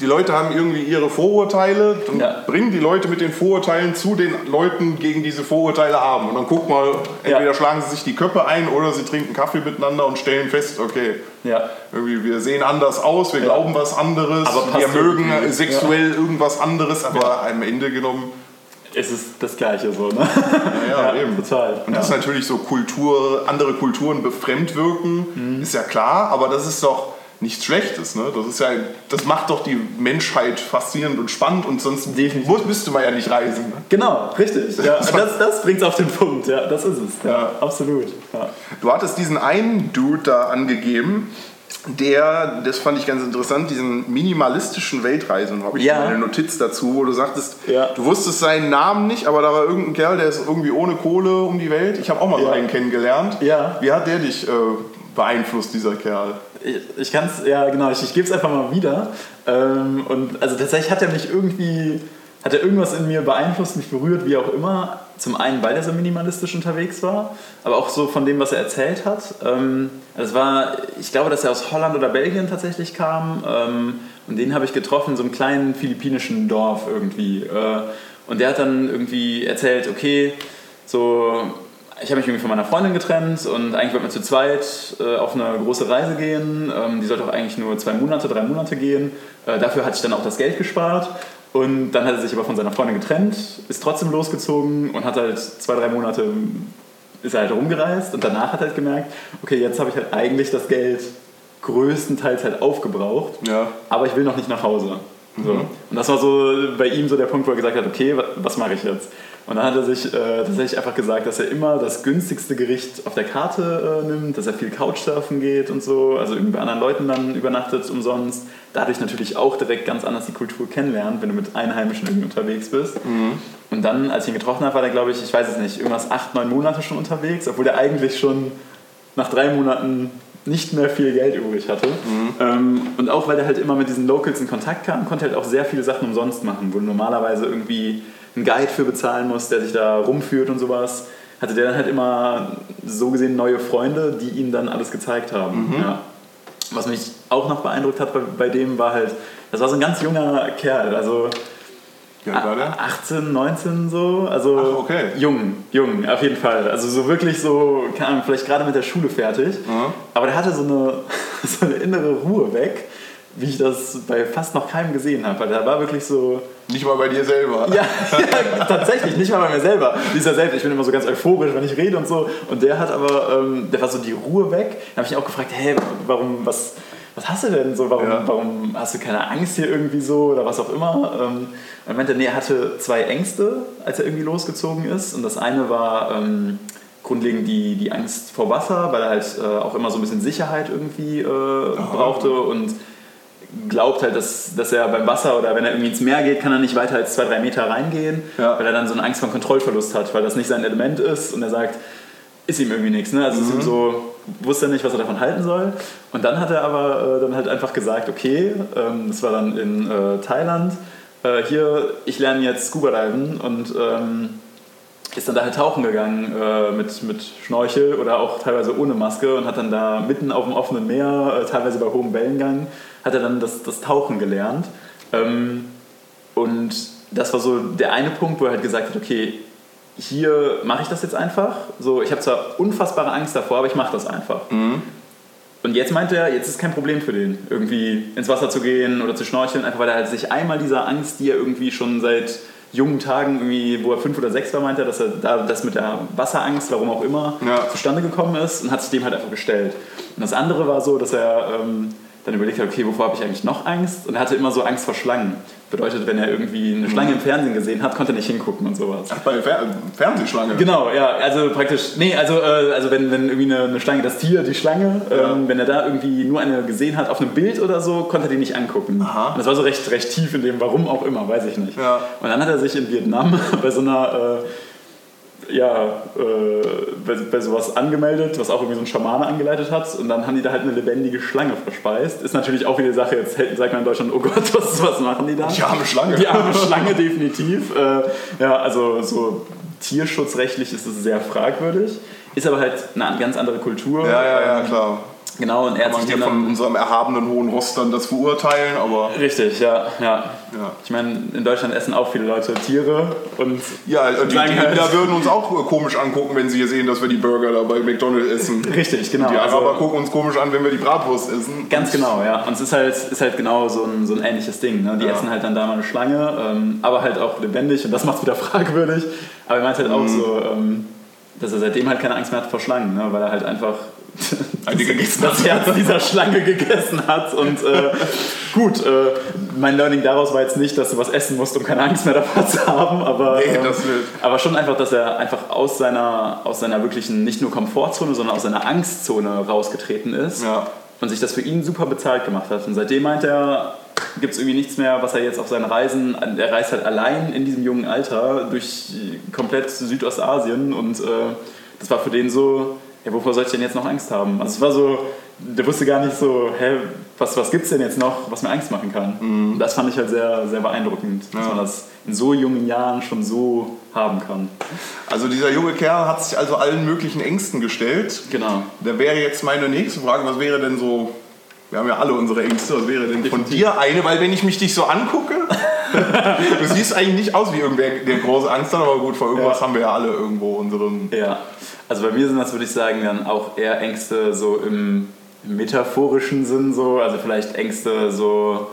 die Leute haben irgendwie ihre Vorurteile, dann Ja. bringen die Leute mit den Vorurteilen zu den Leuten, gegen diese Vorurteile haben. Und dann guck mal, entweder Ja. schlagen sie sich die Köpfe ein oder sie trinken Kaffee miteinander und stellen fest, okay, Ja. irgendwie wir sehen anders aus, wir glauben was anderes, wir mögen irgendwie. sexuell irgendwas anderes, aber am Ende genommen Es ist das Gleiche so, ne? ja, (laughs) eben. total. Und ja. dass natürlich so Kultur, andere Kulturen befremd wirken, Mhm. ist ja klar, aber das ist doch nichts Schlechtes. Ne? Das, ist ja, das macht doch die Menschheit faszinierend und spannend und sonst Definitiv. müsste man ja nicht reisen. Ne? Genau, richtig. (laughs) Ja, das das bringt es auf den Punkt, ja, das ist es. Ja, Ja. absolut. Ja. Du hattest diesen einen Dude da angegeben, der, das fand ich ganz interessant, diesen minimalistischen Weltreisen, habe ich Ja. eine Notiz dazu, wo du sagtest, Ja. du wusstest seinen Namen nicht, aber da war irgendein Kerl, der ist irgendwie ohne Kohle um die Welt. Ich habe auch mal so einen kennengelernt. Ja. Wie hat der dich äh, beeinflusst, dieser Kerl? Ich, ich kann es, ja genau, ich, ich gebe es einfach mal wieder. Ähm, und also tatsächlich hat er mich irgendwie, hat er irgendwas in mir beeinflusst, mich berührt, wie auch immer. Zum einen, weil er so minimalistisch unterwegs war, aber auch so von dem, was er erzählt hat. Ähm, es war, ich glaube, dass er aus Holland oder Belgien tatsächlich kam. Ähm, und den habe ich getroffen so einem kleinen philippinischen Dorf irgendwie. Äh, und der hat dann irgendwie erzählt, okay, so ich habe mich irgendwie von meiner Freundin getrennt und eigentlich wollten wir zu zweit äh, auf eine große Reise gehen. Ähm, die sollte auch eigentlich nur zwei Monate, drei Monate gehen. Äh, dafür hatte ich dann auch das Geld gespart. Und dann hat er sich aber von seiner Freundin getrennt, ist trotzdem losgezogen und hat halt zwei, drei Monate ist er halt rumgereist und danach hat er halt gemerkt, okay, jetzt habe ich halt eigentlich das Geld größtenteils halt aufgebraucht, Ja. aber ich will noch nicht nach Hause. So. Und das war so bei ihm so der Punkt, wo er gesagt hat, okay, wa- was mache ich jetzt? Und dann hat er sich äh, tatsächlich einfach gesagt, dass er immer das günstigste Gericht auf der Karte äh, nimmt, dass er viel Couchsurfen geht und so, also irgendwie bei anderen Leuten dann übernachtet umsonst. Dadurch natürlich auch direkt ganz anders die Kultur kennenlernt, wenn du mit Einheimischen irgendwie unterwegs bist. Und dann, als ich ihn getroffen habe, war der, glaube ich, ich weiß es nicht, irgendwas acht, neun Monate schon unterwegs, obwohl der eigentlich schon nach drei Monaten nicht mehr viel Geld übrig hatte. Ähm, und auch weil er halt immer mit diesen Locals in Kontakt kam, konnte er halt auch sehr viele Sachen umsonst machen, wo normalerweise irgendwie einen Guide für bezahlen musst, der sich da rumführt und sowas. Hatte der dann halt immer so gesehen neue Freunde, die ihm dann alles gezeigt haben. Ja. Was mich auch noch beeindruckt hat bei, bei dem war halt, das war so ein ganz junger Kerl, also der? 18, 19 so, also Ach, okay. jung, jung, auf jeden Fall. Also so wirklich so, keine Ahnung, vielleicht gerade mit der Schule fertig. Mhm. Aber der hatte so eine, (laughs) so eine innere Ruhe weg, wie ich das bei fast noch keinem gesehen habe. Weil da war wirklich so. Nicht mal bei dir selber. Ja, (laughs) ja, tatsächlich, nicht mal bei mir selber. Dieser selbst, ich bin immer so ganz euphorisch, wenn ich rede und so. Und der hat aber, ähm, der war so die Ruhe weg. Da habe ich ihn auch gefragt, hey, warum, was, was hast du denn so? Warum, ja. warum hast du keine Angst hier irgendwie so oder was auch immer? Ähm, er meinte, nee, er hatte zwei Ängste, als er irgendwie losgezogen ist. Und das eine war ähm, grundlegend die, die Angst vor Wasser, weil er halt äh, auch immer so ein bisschen Sicherheit irgendwie äh, brauchte und glaubt halt, dass, dass er beim Wasser oder wenn er irgendwie ins Meer geht, kann er nicht weiter als zwei, drei Meter reingehen, ja. weil er dann so eine Angst vor Kontrollverlust hat, weil das nicht sein Element ist und er sagt, ist ihm irgendwie nichts. Ne? Also mhm. so, wusste er nicht, was er davon halten soll. Und dann hat er aber äh, dann halt einfach gesagt, okay, ähm, das war dann in äh, Thailand, äh, hier, ich lerne jetzt Scuba Diven und ähm, ist dann da halt tauchen gegangen äh, mit, mit Schnorchel oder auch teilweise ohne Maske und hat dann da mitten auf dem offenen Meer, äh, teilweise bei hohem Wellengang, hat er dann das, das Tauchen gelernt. Ähm, und das war so der eine Punkt, wo er halt gesagt hat, okay, hier mache ich das jetzt einfach. So, ich habe zwar unfassbare Angst davor, aber ich mache das einfach. Mhm. Und jetzt meint er, jetzt ist kein Problem für den, irgendwie ins Wasser zu gehen oder zu schnorcheln, einfach weil er halt sich einmal dieser Angst, die er irgendwie schon seit jungen Tagen, irgendwie, wo er fünf oder sechs war, meinte er, dass er da das mit der Wasserangst, warum auch immer, ja. zustande gekommen ist und hat sich dem halt einfach gestellt. Und das andere war so, dass er ähm, dann überlegt hat, okay, wovor habe ich eigentlich noch Angst? Und er hatte immer so Angst vor Schlangen. Bedeutet, wenn er irgendwie eine Schlange im Fernsehen gesehen hat, konnte er nicht hingucken und sowas. Ach, bei Fer Fernsehschlange? Genau, ja. Also praktisch, nee, also, äh, also wenn, wenn irgendwie eine, eine, Schlange, das Tier, die Schlange, ja. ähm, wenn er da irgendwie nur eine gesehen hat auf einem Bild oder so, konnte er die nicht angucken. Aha. Und das war so recht, recht tief in dem, warum auch immer, weiß ich nicht. Ja. Und dann hat er sich in Vietnam (laughs) bei so einer... Äh, ja, äh, bei, sowas angemeldet, was auch irgendwie so ein Schamane angeleitet hat. Und dann haben die da halt eine lebendige Schlange verspeist. Ist natürlich auch wieder die Sache, jetzt sagt man in Deutschland, oh Gott, (laughs) was, was machen die da? Die arme Schlange. Die arme Schlange, definitiv. Äh, ja, also so tierschutzrechtlich ist es sehr fragwürdig. Ist aber halt eine ganz andere Kultur. Ja, ja, ja, klar. Genau, und er hat sich hier von unserem erhabenen hohen Ross dann das verurteilen, aber... Richtig, ja, ja. ja. Ich meine, in Deutschland essen auch viele Leute Tiere und... Ja, die, die halt da würden uns auch komisch angucken, wenn sie hier sehen, dass wir die Burger da bei McDonald's essen. (laughs) Richtig, genau. Die Araber also, gucken uns komisch an, wenn wir die Bratwurst essen. Ganz genau, ja. Und es ist halt, ist halt genau so ein, so ein ähnliches Ding. Ne? Die ja. essen halt dann da mal eine Schlange, ähm, aber halt auch lebendig und das macht es wieder (laughs) fragwürdig. Aber er meint halt mhm. auch so... Ähm, dass er seitdem halt keine Angst mehr hat vor Schlangen, ne? weil er halt einfach (laughs) das Herz dieser Schlange gegessen hat. Und äh, gut, äh, mein Learning daraus war jetzt nicht, dass du was essen musst, um keine Angst mehr davor zu haben, aber, nee, äh, aber schon einfach, dass er einfach aus seiner, aus seiner wirklichen, nicht nur Komfortzone, sondern aus seiner Angstzone rausgetreten ist ja. und sich das für ihn super bezahlt gemacht hat. Und seitdem meint er, gibt es irgendwie nichts mehr, was er jetzt auf seinen Reisen, er reist halt allein in diesem jungen Alter durch komplett Südostasien und äh, das war für den so, ja, wovor soll ich denn jetzt noch Angst haben? Also es war so, der wusste gar nicht so, hä, was, was gibt es denn jetzt noch, was mir Angst machen kann? Mhm. Das fand ich halt sehr, sehr beeindruckend, ja. dass man das in so jungen Jahren schon so haben kann. Also dieser junge Kerl hat sich also allen möglichen Ängsten gestellt. Genau. Da wäre jetzt meine nächste Frage, was wäre denn so, wir haben ja alle unsere Ängste, was wäre denn von dir eine? Weil wenn ich mich dich so angucke, (laughs) du siehst eigentlich nicht aus wie irgendwer, der große Angst hat, aber gut, vor irgendwas ja. haben wir ja alle irgendwo unseren... Ja. Also bei mir sind das, würde ich sagen, dann auch eher Ängste so im, metaphorischen Sinn so, also vielleicht Ängste so,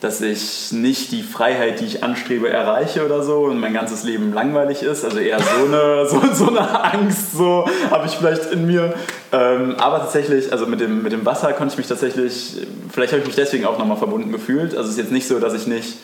dass ich nicht die Freiheit, die ich anstrebe, erreiche oder so und mein ganzes Leben langweilig ist. Also eher so eine, (laughs) so, so eine Angst so habe ich vielleicht in mir. Ähm, aber tatsächlich, also mit dem, mit dem Wasser konnte ich mich tatsächlich, vielleicht habe ich mich deswegen auch nochmal verbunden gefühlt. Also es ist jetzt nicht so, dass ich nicht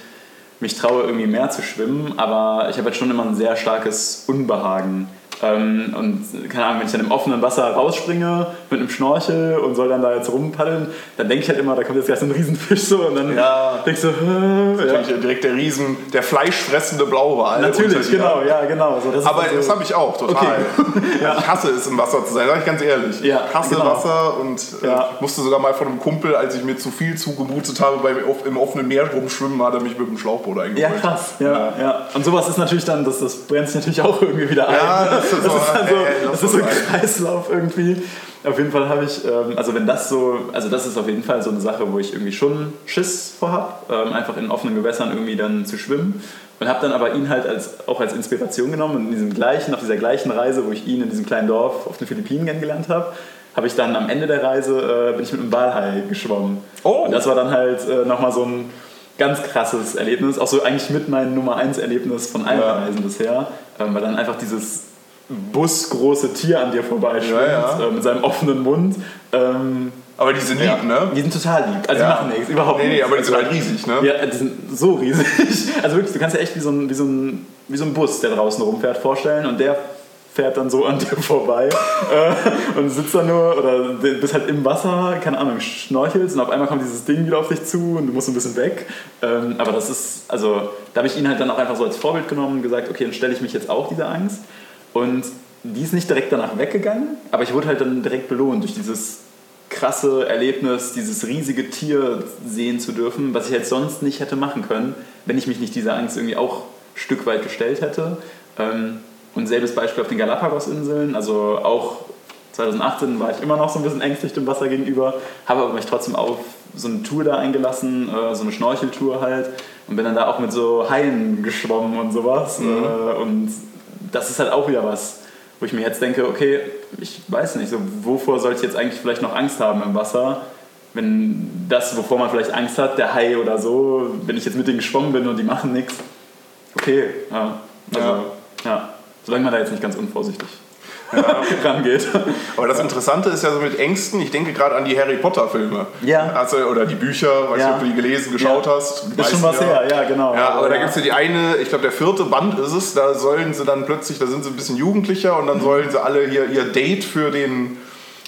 mich traue, irgendwie mehr zu schwimmen, aber ich habe jetzt schon immer ein sehr starkes Unbehagen ähm, und keine Ahnung, wenn ich dann im offenen Wasser rausspringe mit einem Schnorchel und soll dann da jetzt rumpaddeln, dann denke ich halt immer, da kommt jetzt gleich so ein Riesenfisch so und dann ja. denkst du, äh, ja. direkt der Riesen, der fleischfressende Blauwal. Natürlich, genau, ja, genau. So, das Aber so das habe ich auch, total. Okay. (laughs) ja. Ich hasse es, im Wasser zu sein, sag ich ganz ehrlich. Ja, ich hasse genau. Wasser und äh, musste sogar mal von einem Kumpel, als ich mir zu viel zugemutet habe, beim im offenen Meer rumschwimmen, hat er mich mit dem Schlauchboot eingeholt. Ja, krass. Ja, ja. Und sowas ist natürlich dann, das, das brennt sich natürlich auch irgendwie wieder ein. Ja, (laughs) das ist, so, dann so, ey, das ist so ein Kreislauf irgendwie. Auf jeden Fall habe ich, ähm, also wenn das so, also das ist auf jeden Fall so eine Sache, wo ich irgendwie schon Schiss vor habe, ähm, einfach in offenen Gewässern irgendwie dann zu schwimmen. Und habe dann aber ihn halt als, auch als Inspiration genommen und in diesem gleichen, auf dieser gleichen Reise, wo ich ihn in diesem kleinen Dorf auf den Philippinen kennengelernt habe, habe ich dann am Ende der Reise, äh, bin ich mit einem Walhai geschwommen. Oh. Und das war dann halt äh, nochmal so ein ganz krasses Erlebnis, auch so eigentlich mit meinem Nummer 1 Erlebnis von allen Ja. Reisen bisher, ähm, weil dann einfach dieses busgroße Tier an dir vorbeischwimmt Ja, ja. äh, mit seinem offenen Mund. Ähm, Aber die sind lieb, ja. ne? Die sind total lieb. Also die machen nichts, überhaupt Nee, nee, nichts. aber die sind Also, halt riesig, ne? Ja, die sind so riesig. (laughs) Also wirklich, du kannst ja echt wie so ein, wie so ein, wie so ein Bus, der draußen rumfährt, vorstellen und der fährt dann so an (laughs) dir vorbei äh, und sitzt dann nur oder bist halt im Wasser, keine Ahnung, schnorchelst und auf einmal kommt dieses Ding wieder auf dich zu und du musst ein bisschen weg. Ähm, aber das ist, also da habe ich ihn halt dann auch einfach so als Vorbild genommen und gesagt, okay, dann stelle ich mich jetzt auch dieser Angst. Und die ist nicht direkt danach weggegangen, aber ich wurde halt dann direkt belohnt durch dieses krasse Erlebnis, dieses riesige Tier sehen zu dürfen, was ich jetzt sonst nicht hätte machen können, wenn ich mich nicht dieser Angst irgendwie auch ein Stück weit gestellt hätte. Ähm, Und selbes Beispiel auf den Galapagos-Inseln, also auch 2018 war ich immer noch so ein bisschen ängstlich dem Wasser gegenüber, habe aber mich trotzdem auf so eine Tour da eingelassen, äh, so eine Schnorcheltour halt und bin dann da auch mit so Haien geschwommen und sowas. Mhm. Äh, Und das ist halt auch wieder was, wo ich mir jetzt denke, okay, ich weiß nicht, so, wovor soll ich jetzt eigentlich vielleicht noch Angst haben im Wasser? Wenn das, wovor man vielleicht Angst hat, der Hai oder so, wenn ich jetzt mit denen geschwommen bin und die machen nichts, okay, ja. Also, Ja. ja. Solange man da jetzt nicht ganz unvorsichtig rangeht. Aber das Interessante ist ja so mit Ängsten, ich denke gerade an die Harry Potter Filme. Ja. Also, oder die Bücher, weiß Ja. nicht, ob du die gelesen, geschaut Ja. hast. Ist schon was her, ja, genau. Ja, aber da Ja. gibt es ja die eine, ich glaube der vierte Band ist es, da sollen sie dann plötzlich, da sind sie ein bisschen jugendlicher und dann sollen sie alle hier ihr Date für den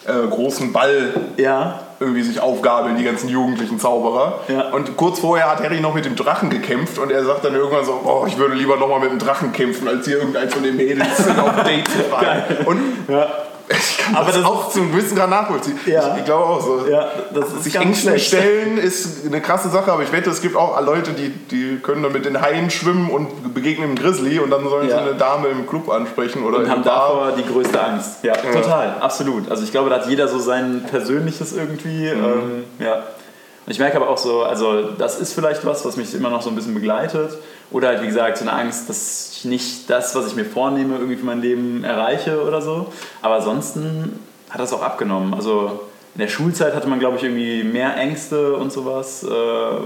äh, großen Ball Ja, irgendwie sich aufgabeln, die ganzen jugendlichen Zauberer. Ja. Und kurz vorher hat Harry noch mit dem Drachen gekämpft und er sagt dann irgendwann so, oh, ich würde lieber nochmal mit dem Drachen kämpfen, als hier irgendeins von den Mädels auf ein Date zu fahren. Und ja, ich kann Aber das, das- auch zu einem gewissen Grad nachvollziehen. Ja. Ich, ich glaube auch so. ja, Sich Ängsten stellen ist eine krasse Sache, aber ich wette, es gibt auch Leute, die, die können dann mit den Haien schwimmen und begegnen einem Grizzly und dann sollen Ja. sie eine Dame im Club ansprechen oder und haben Bar. davor die größte Angst. Ja, total, absolut. Also ich glaube, da hat jeder so sein persönliches irgendwie. Ähm, ja. Und ich merke aber auch so, also das ist vielleicht was, was mich immer noch so ein bisschen begleitet. Oder halt, wie gesagt, so eine Angst, dass ich nicht das, was ich mir vornehme, irgendwie für mein Leben erreiche oder so. Aber ansonsten hat das auch abgenommen. Also in der Schulzeit hatte man, glaube ich, irgendwie mehr Ängste und sowas. Äh,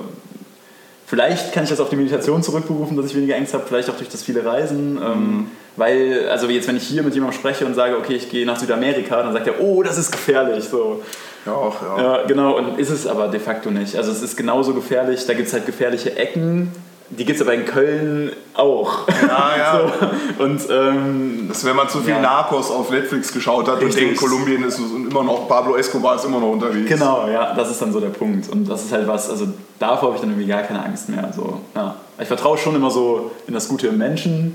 Vielleicht kann ich das auf die Meditation zurückberufen, dass ich weniger Ängste habe, vielleicht auch durch das viele Reisen. Ähm, weil, also jetzt, wenn ich hier mit jemandem spreche und sage, okay, ich gehe nach Südamerika, dann sagt er, oh, das ist gefährlich. So. Ja, auch, ja. Ja, genau, und ist es aber de facto nicht. Also es ist genauso gefährlich, da gibt es halt gefährliche Ecken, die gibt es aber in Köln auch. Ja, ja. (laughs) So. Und ähm, Das ist, wenn man zu viel Ja. Narcos auf Netflix geschaut hat und Richtig. denkt, Kolumbien ist immer noch, Pablo Escobar ist immer noch unterwegs. Genau, ja, das ist dann so der Punkt. Und das ist halt was, also davor habe ich dann irgendwie gar keine Angst mehr. So, ja. Ich vertraue schon immer so in das Gute im Menschen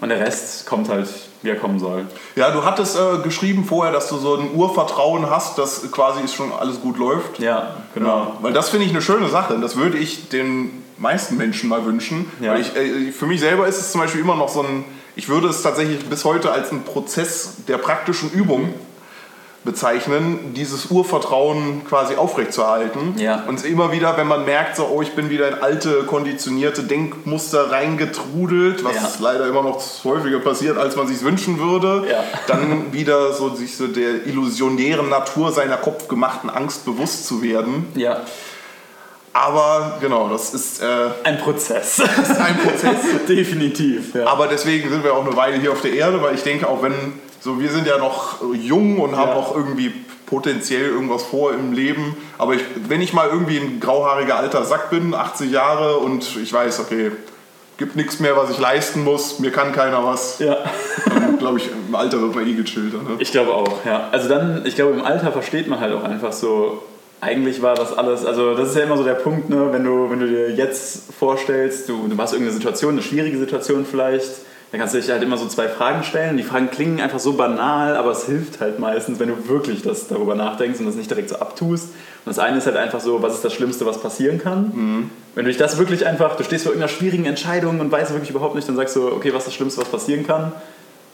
und der Rest kommt halt, wie er kommen soll. Ja, du hattest äh, geschrieben vorher, dass du so ein Urvertrauen hast, dass quasi schon alles gut läuft. Ja, genau. Ja, weil das finde ich eine schöne Sache. Das würde ich den meisten Menschen mal wünschen. Ja. Weil ich, äh, für mich selber ist es zum Beispiel immer noch so ein, ich würde es tatsächlich bis heute als einen Prozess der praktischen Übung bezeichnen, dieses Urvertrauen quasi aufrechtzuerhalten. Ja. Und immer wieder, wenn man merkt, so, oh, ich bin wieder in alte, konditionierte Denkmuster reingetrudelt, was Ja. leider immer noch häufiger passiert, als man sich wünschen würde, Ja. dann wieder so sich so der illusionären Natur seiner kopfgemachten Angst bewusst zu werden. Ja, Aber genau, das ist, äh, ein Prozess. ist ein Prozess. (laughs) Definitiv. Ja. Aber deswegen sind wir auch eine Weile hier auf der Erde, weil ich denke, auch wenn, so wir sind ja noch jung und haben Ja. noch irgendwie potenziell irgendwas vor im Leben. Aber ich, wenn ich mal irgendwie ein grauhaariger alter Sack bin, 80 Jahre und ich weiß, okay, gibt nichts mehr, was ich leisten muss, mir kann keiner was, ja. glaube ich, im Alter wird man eh gechillter. Ne? Ich glaube auch, ja. Also dann, ich glaube, im Alter versteht man halt auch einfach so, eigentlich war das alles, also das ist ja immer so der Punkt, ne, wenn du, wenn du dir jetzt vorstellst, du, du hast irgendeine Situation, eine schwierige Situation vielleicht, dann kannst du dich halt immer so zwei Fragen stellen. Die Fragen klingen einfach so banal, aber es hilft halt meistens, wenn du wirklich das darüber nachdenkst und das nicht direkt so abtust. Und das eine ist halt einfach so, was ist das Schlimmste, was passieren kann? Wenn du dich das wirklich einfach, du stehst vor irgendeiner schwierigen Entscheidung und weißt wirklich überhaupt nicht, dann sagst du, okay, was ist das Schlimmste, was passieren kann?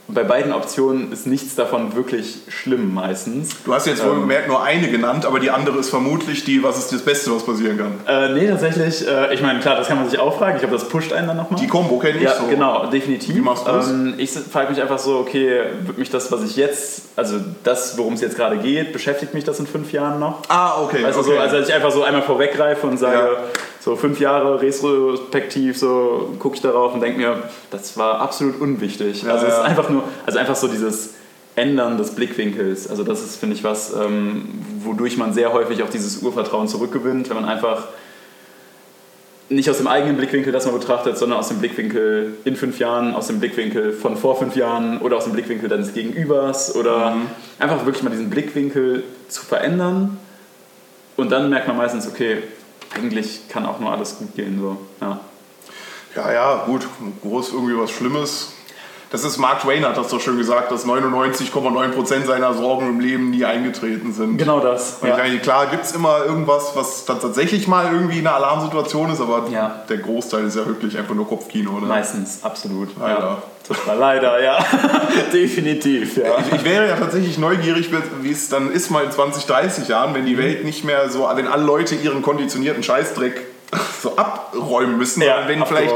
Bei beiden Optionen ist nichts davon wirklich schlimm meistens. Du hast jetzt wohl Ähm. gemerkt nur eine genannt, aber die andere ist vermutlich die, was ist das Beste, was passieren kann. Äh, nee, tatsächlich, äh, ich meine, klar, das kann man sich auch fragen. Ich glaube, das pusht einen dann nochmal. Die Kombo kenne ich Ja, so. genau, definitiv. Wie machst du's? Ähm, ich frage mich einfach so, okay, wird mich das, was ich jetzt, also das, worum es jetzt gerade geht, beschäftigt mich das in fünf Jahren noch? Ah, okay. Also, okay. so, also dass ich einfach so einmal vorweggreife und sage, Ja. So fünf Jahre retrospektiv, so gucke ich darauf und denke mir, das war absolut unwichtig. Also es ist einfach nur, also einfach so dieses Ändern des Blickwinkels. Also das ist, finde ich, was, ähm, wodurch man sehr häufig auch dieses Urvertrauen zurückgewinnt, wenn man einfach nicht aus dem eigenen Blickwinkel das mal betrachtet, sondern aus dem Blickwinkel in fünf Jahren, aus dem Blickwinkel von vor fünf Jahren oder aus dem Blickwinkel deines Gegenübers oder Mhm. einfach wirklich mal diesen Blickwinkel zu verändern und dann merkt man meistens, okay, eigentlich kann auch nur alles gut gehen. So. Ja. Ja, ja, gut, groß irgendwie was Schlimmes. Das ist Mark Twain hat das doch schon gesagt, dass 99,9% seiner Sorgen im Leben nie eingetreten sind. Genau das. Ich meine, klar gibt es immer irgendwas, was dann tatsächlich mal irgendwie eine Alarmsituation ist, aber Ja. der Großteil ist ja wirklich einfach nur Kopfkino. Ne? Meistens, absolut. Leider. Ja. Total leider, ja. (laughs) Definitiv, ja. Ich, ich wäre ja tatsächlich neugierig, wie es dann ist mal in 20, 30 Jahren, wenn die Welt nicht mehr so, wenn alle Leute ihren konditionierten Scheißdreck (laughs) so abräumen müssen, Ja, wenn vielleicht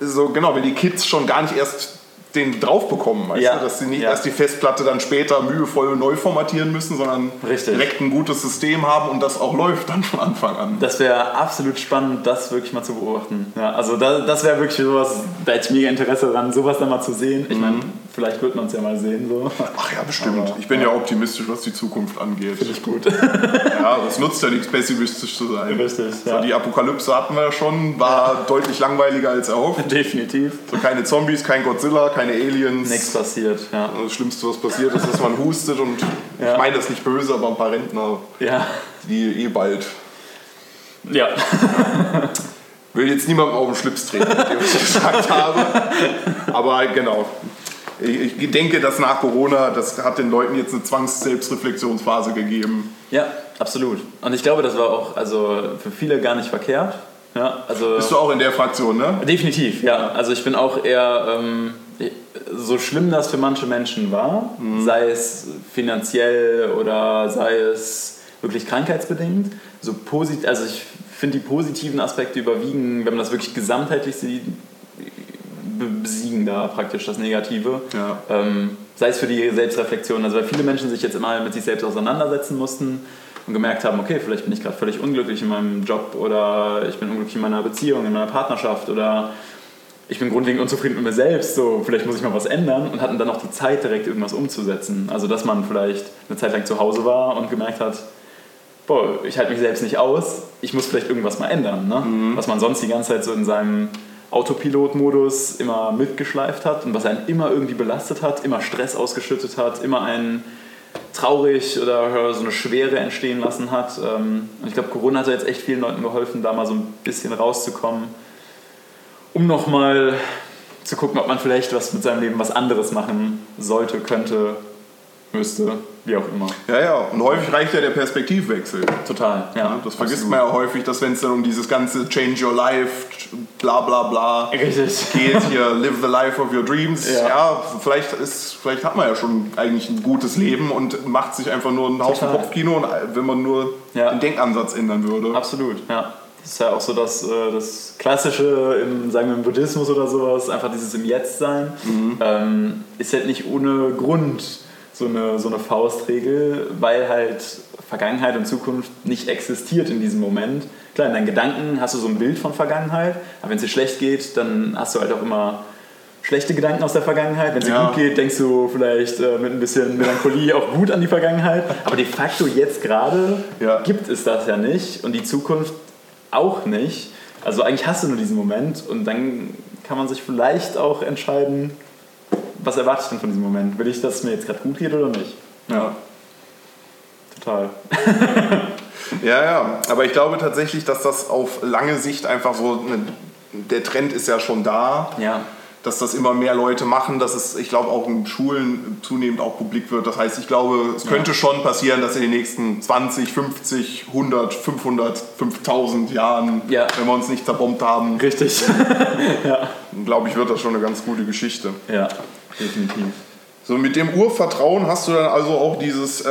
so genau, wenn die Kids schon gar nicht erst den drauf bekommen, weißt Ja, du, dass sie nicht ja. erst die Festplatte dann später mühevoll neu formatieren müssen, sondern Richtig. direkt ein gutes System haben und das auch läuft dann von Anfang an. Das wäre absolut spannend, das wirklich mal zu beobachten. Ja, also da, das wäre wirklich sowas, da hätte ich mega Interesse daran, sowas dann mal zu sehen. Ich meine, vielleicht wird man es ja mal sehen. So. Ach ja, bestimmt. Aber, ich bin ja. optimistisch, was die Zukunft angeht. Finde ich gut. (laughs) Ja, es nutzt ja nichts, pessimistisch zu sein. Richtig, So, ja. die Apokalypse hatten wir ja schon, war deutlich langweiliger als erhofft. Definitiv. So keine Zombies, kein Godzilla, keine Aliens. Nichts passiert, ja. Das Schlimmste, was passiert ist, dass man hustet und Ja. ich meine das nicht böse, aber ein paar Rentner, Ja. die eh bald. Ja. (laughs) Will jetzt niemandem auf den Schlips treten, dem ich gesagt habe. (laughs) Aber genau. Ich denke, dass nach Corona, das hat den Leuten jetzt eine Zwangs-Selbstreflexionsphase gegeben. Ja, absolut. Und ich glaube, das war auch also für viele gar nicht verkehrt. Ja, also Bist du auch in der Fraktion, ne? Definitiv, ja. Also ich bin auch eher, ähm, so schlimm das für manche Menschen war, sei es finanziell oder sei es wirklich krankheitsbedingt, so posit also ich finde die positiven Aspekte überwiegen, wenn man das wirklich gesamtheitlich sieht, besiegen da praktisch das Negative. Ja. Ähm, sei es für die Selbstreflexion, also weil viele Menschen sich jetzt immer mit sich selbst auseinandersetzen mussten und gemerkt haben, okay, vielleicht bin ich gerade völlig unglücklich in meinem Job oder ich bin unglücklich in meiner Beziehung, in meiner Partnerschaft oder ich bin grundlegend unzufrieden mit mir selbst, so vielleicht muss ich mal was ändern und hatten dann auch die Zeit, direkt irgendwas umzusetzen. Also dass man vielleicht eine Zeit lang zu Hause war und gemerkt hat, boah, ich halte mich selbst nicht aus, ich muss vielleicht irgendwas mal ändern. Ne? Was man sonst die ganze Zeit so in seinem Autopilot-Modus immer mitgeschleift hat und was einen immer irgendwie belastet hat, immer Stress ausgeschüttet hat, immer einen traurig oder so eine Schwere entstehen lassen hat. Ähm, Und ich glaube, Corona hat jetzt echt vielen Leuten geholfen, da mal so ein bisschen rauszukommen, um nochmal zu gucken, ob man vielleicht was mit seinem Leben was anderes machen sollte, könnte, müsste, wie auch immer. Ja, ja. Und häufig reicht ja der Perspektivwechsel. Total, ja. Das vergisst absolut. man ja häufig, dass wenn es dann um dieses ganze Change Your Life, bla bla bla Richtig. geht, hier Live the Life of Your Dreams, ja, Ja. vielleicht, ist, vielleicht hat man ja schon eigentlich ein gutes Leben und macht sich einfach nur ein Haufen. Kopfkino, und wenn man nur Ja. den Denkansatz ändern würde. Absolut, ja. Das ist ja auch so das, äh, das Klassische im, sagen wir, im Buddhismus oder sowas, einfach dieses im Jetzt sein, ähm, ist halt nicht ohne Grund so eine, so eine Faustregel, weil halt Vergangenheit und Zukunft nicht existiert in diesem Moment. Klar, in deinen Gedanken hast du so ein Bild von Vergangenheit, aber wenn es dir schlecht geht, dann hast du halt auch immer schlechte Gedanken aus der Vergangenheit. Wenn es dir Ja. gut geht, denkst du vielleicht äh, mit ein bisschen Melancholie auch gut an die Vergangenheit. Aber de facto jetzt gerade Ja. gibt es das ja nicht und die Zukunft auch nicht. Also eigentlich hast du nur diesen Moment und dann kann man sich vielleicht auch entscheiden, was erwarte ich denn von diesem Moment? Will ich, dass es mir jetzt gerade gut geht oder nicht? Ja. Total. (laughs) Ja, ja, aber ich glaube tatsächlich, dass das auf lange Sicht einfach so, eine, der Trend ist ja schon da, Ja. dass das immer mehr Leute machen, dass es, ich glaube, auch in Schulen zunehmend auch publik wird. Das heißt, ich glaube, es könnte schon passieren, dass in den nächsten 20, 50, 100, 500, 5000 Jahren, Ja. wenn wir uns nicht zerbombt haben, Richtig. (laughs) glaube ich, wird das schon eine ganz gute Geschichte. ja, definitiv. So mit dem Urvertrauen hast du dann also auch dieses äh,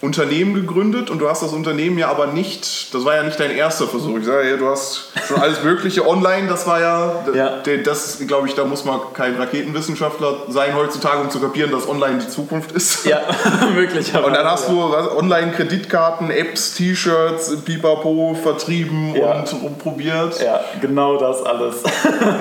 Unternehmen gegründet und du hast das Unternehmen ja aber nicht, das war ja nicht dein erster Versuch. Ich sage ja, du hast schon alles Mögliche online, das war ja, Ja. das glaube ich, da muss man kein Raketenwissenschaftler sein heutzutage, um zu kapieren, dass online die Zukunft ist. Ja, (laughs) möglicherweise. Und dann hast du was, Online-Kreditkarten, Apps, T-Shirts, Pipapo vertrieben Ja. und rumprobiert. Ja, genau das alles.